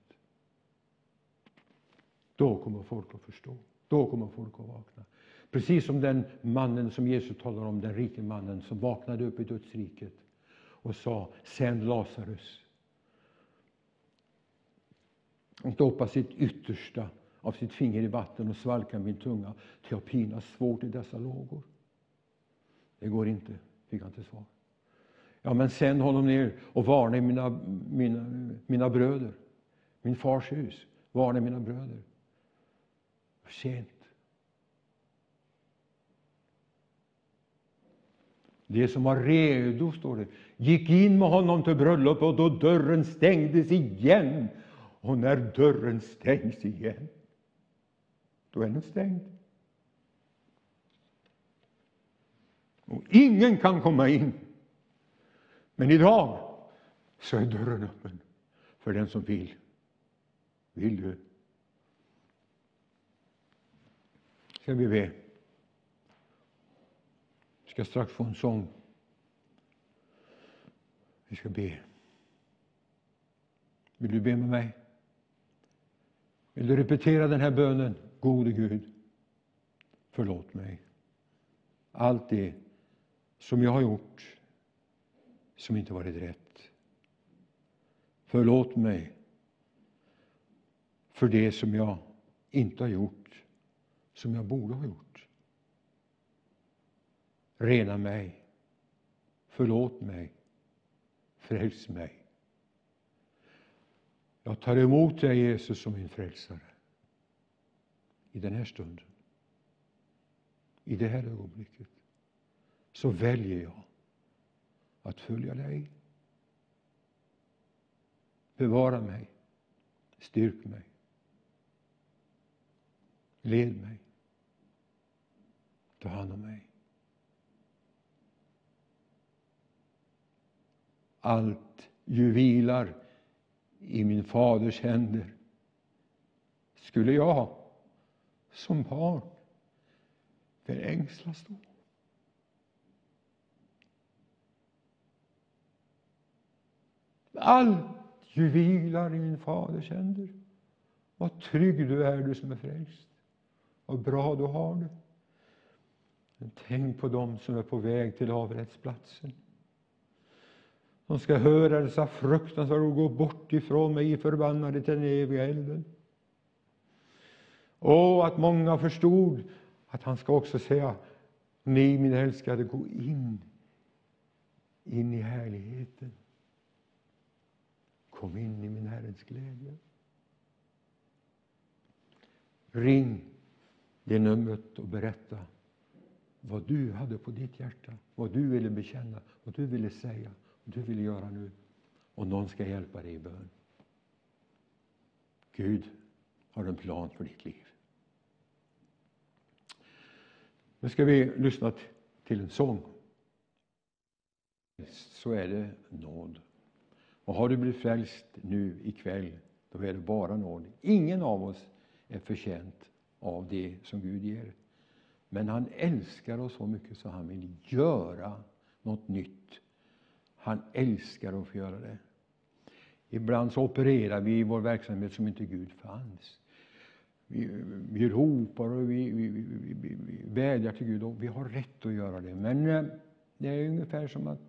Då kommer folk att förstå. Då kommer folk att vakna. Precis som den mannen som Jesus talar om, den rike mannen som vaknade upp i dödsriket och sa sänd Lazarus. Han doppa sitt yttersta av sitt finger i vatten och svalka min tunga till jag pinas svårt i dessa lågor. Det går inte, fick han till svar. Ja, men sänd honom ner och varna mina, mina, mina bröder. Min fars hus. Varna mina bröder. För sent. Det som var redo, står det, gick in med honom till bröllopet och då dörren stängdes igen. Och när dörren stängs igen, då är den stängd. Och ingen kan komma in. Men idag så är dörren öppen för den som vill. Vill du? Ska vi be? Vi ska strax få en sång. Vi ska be. Vill du be med mig? Vill du repetera den här bönen? Gode Gud, förlåt mig. Allt det som jag har gjort som inte varit rätt. Förlåt mig för det som jag inte har gjort, som jag borde ha gjort. Rena mig. Förlåt mig. Fräls mig. Jag tar emot dig, Jesus, som min frälsare i den här stunden, i det här ögonblicket. Så väljer jag att följa dig. Bevara mig, styrk mig, led mig, ta hand om mig. Allt ju vilar i min faders händer skulle jag som barn förängslas då. Allt ju vilar i min faders händer. Vad trygg du är, du som är frälst. Vad bra du har det. Men tänk på dem som är på väg till avrättsplatsen. De ska höra dessa fruktansvärda ord, gå bort ifrån mig, förbannade till den eviga elden. Och att många förstod att han ska också säga, ni mina älskade, gå in, in i härligheten. Kom in i min Herrens glädje. Ring det numret och berätta vad du hade på ditt hjärta, vad du ville bekänna, vad du ville säga, vad du ville göra nu. Och någon ska hjälpa dig i bön. Gud har en plan för ditt liv. Nu ska vi lyssna till en sång. Så är det nåd. Och har du blivit frälst nu ikväll, då är det bara nåd. Ingen av oss är förtjänt av det som Gud ger. Men han älskar oss så mycket så han vill göra något nytt. Han älskar att få göra det. Ibland så opererar vi i vår verksamhet som inte Gud fanns. Vi, vi ropar och vi, vi, vi, vi, vädjar till Gud och vi har rätt att göra det. Men eh, det är ungefär som att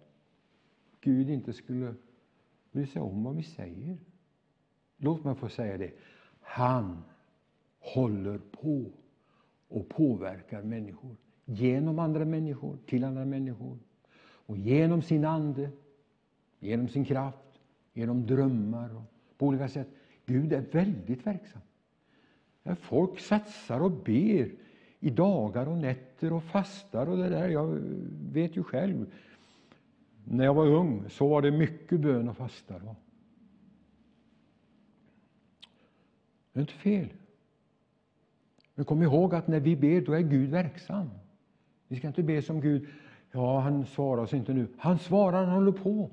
Gud inte skulle bry sig om vad vi säger. Låt mig få säga det. Han håller på och påverkar människor. Genom andra människor, till andra människor. Och genom sin ande, genom sin kraft, genom drömmar och på olika sätt. Gud är väldigt verksam. Folk satsar och ber i dagar och nätter och fastar och det där. Jag vet ju själv. När jag var ung så var det mycket bön och fasta. Det är inte fel. Men kom ihåg att när vi ber, då är Gud verksam. Vi ska inte be som Gud, ja, han svarar oss inte nu. Han svarar, han håller på.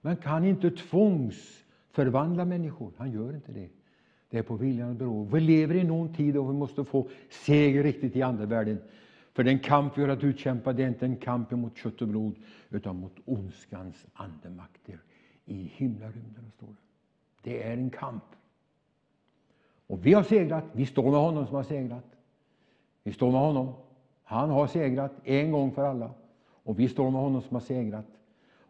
Man kan inte tvångsförvandla människor. Han gör inte det. Det är på viljan beror. Vi lever i någon tid och vi måste få seger riktigt i andevärlden. För den kamp vi har att utkämpa, det är inte en kamp mot kött och blod, utan mot ondskans andemakter i himlarymden. Står det. det är en kamp. Och vi har segrat. Vi står med honom som har segrat. Vi står med honom. Han har segrat en gång för alla. Och vi står med honom som har segrat.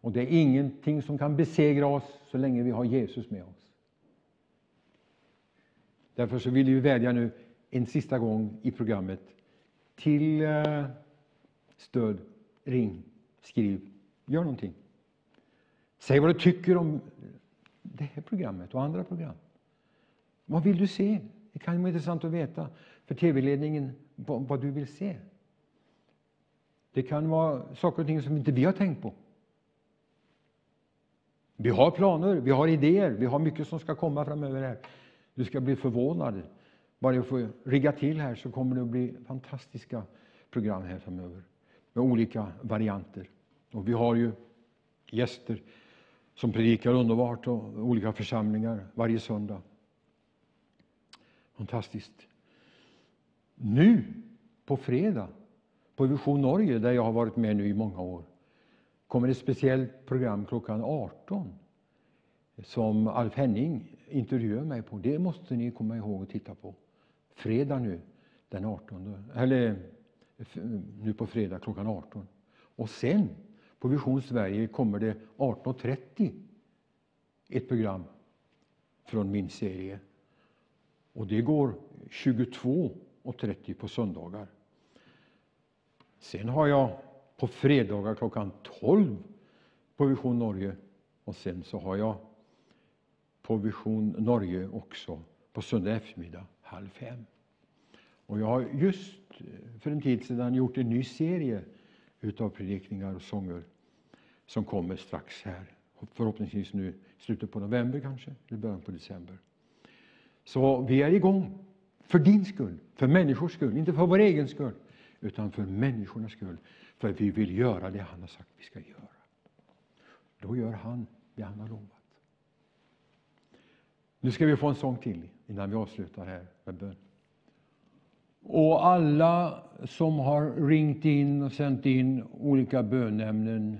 Och det är ingenting som kan besegra oss så länge vi har Jesus med oss. Därför så vill vi vädja nu en sista gång i programmet till eh, stöd. Ring, skriv, gör någonting. Säg vad du tycker om det här programmet och andra program. Vad vill du se? Det kan vara intressant att veta för tv-ledningen vad, vad, du vill se. Det kan vara saker och ting som inte vi har tänkt på. Vi har planer, vi har idéer, vi har mycket som ska komma framöver. här. Du ska bli förvånad. Bara jag får rigga till här så kommer det att bli fantastiska program här framöver med olika varianter. Och vi har ju gäster som predikar underbart och olika församlingar varje söndag. Fantastiskt. Nu på fredag på Vision Norge, där jag har varit med nu i många år, kommer ett speciellt program klockan 18 som Alf Henning intervjuar mig på. Det måste ni komma ihåg att titta på. Fredag nu, den 18. Eller nu på fredag klockan 18. Och sen på Vision Sverige kommer det 18.30 ett program från min serie. Och det går 22.30 på söndagar. Sen har jag på fredagar klockan 12 på Vision Norge och sen så har jag på Vision Norge också på söndag eftermiddag halv fem. Och jag har just eh, för en tid sedan gjort en ny serie utav predikningar och sånger som kommer strax här. Förhoppningsvis nu slutet på november kanske, eller början på december. Så vi är igång. För din skull, för människors skull, inte för vår egen skull, utan för människornas skull. För vi vill göra det han har sagt vi ska göra. Då gör han det han har lovat. Nu ska vi få en sång till innan vi avslutar här med bön. Och alla som har ringt in och sänt in olika bönämnen,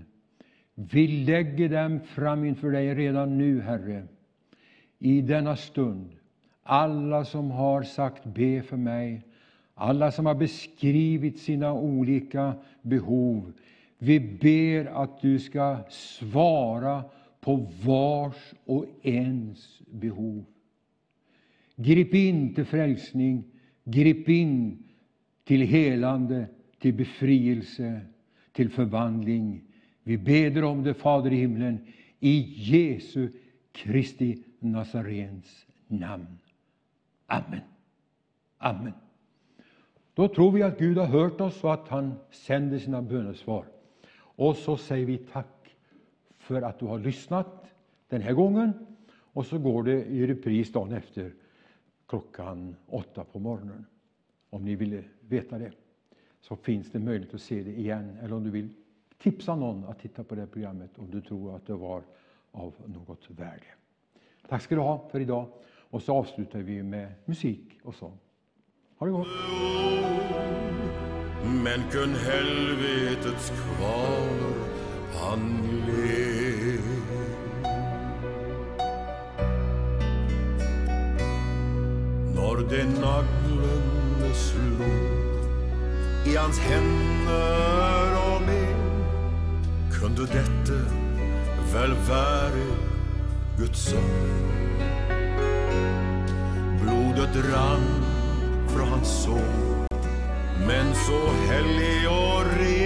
vi lägger dem fram inför dig redan nu, Herre, i denna stund. Alla som har sagt be för mig, alla som har beskrivit sina olika behov. Vi ber att du ska svara på vars och ens behov. Grip in till frälsning, grip in till helande, till befrielse, till förvandling. Vi beder om det, Fader i himlen, i Jesu Kristi Nazarens namn. Amen. Amen. Då tror vi att Gud har hört oss och att han sänder sina bönesvar. Och så säger vi tack för att du har lyssnat den här gången. Och så går det i repris dagen efter klockan åtta på morgonen. Om ni vill veta det. så finns det möjlighet att se det igen. Eller om du vill tipsa någon att titta på det programmet om du tror att det var av något värde. Tack ska du ha för idag. Och så avslutar vi med musik och sång. Ha det gott! Men kun helvetets kvarner han led. Når det naglene slog i hans händer och ben kunde detta väl vara Guds son blodet rann från hans son. Men så helig och ren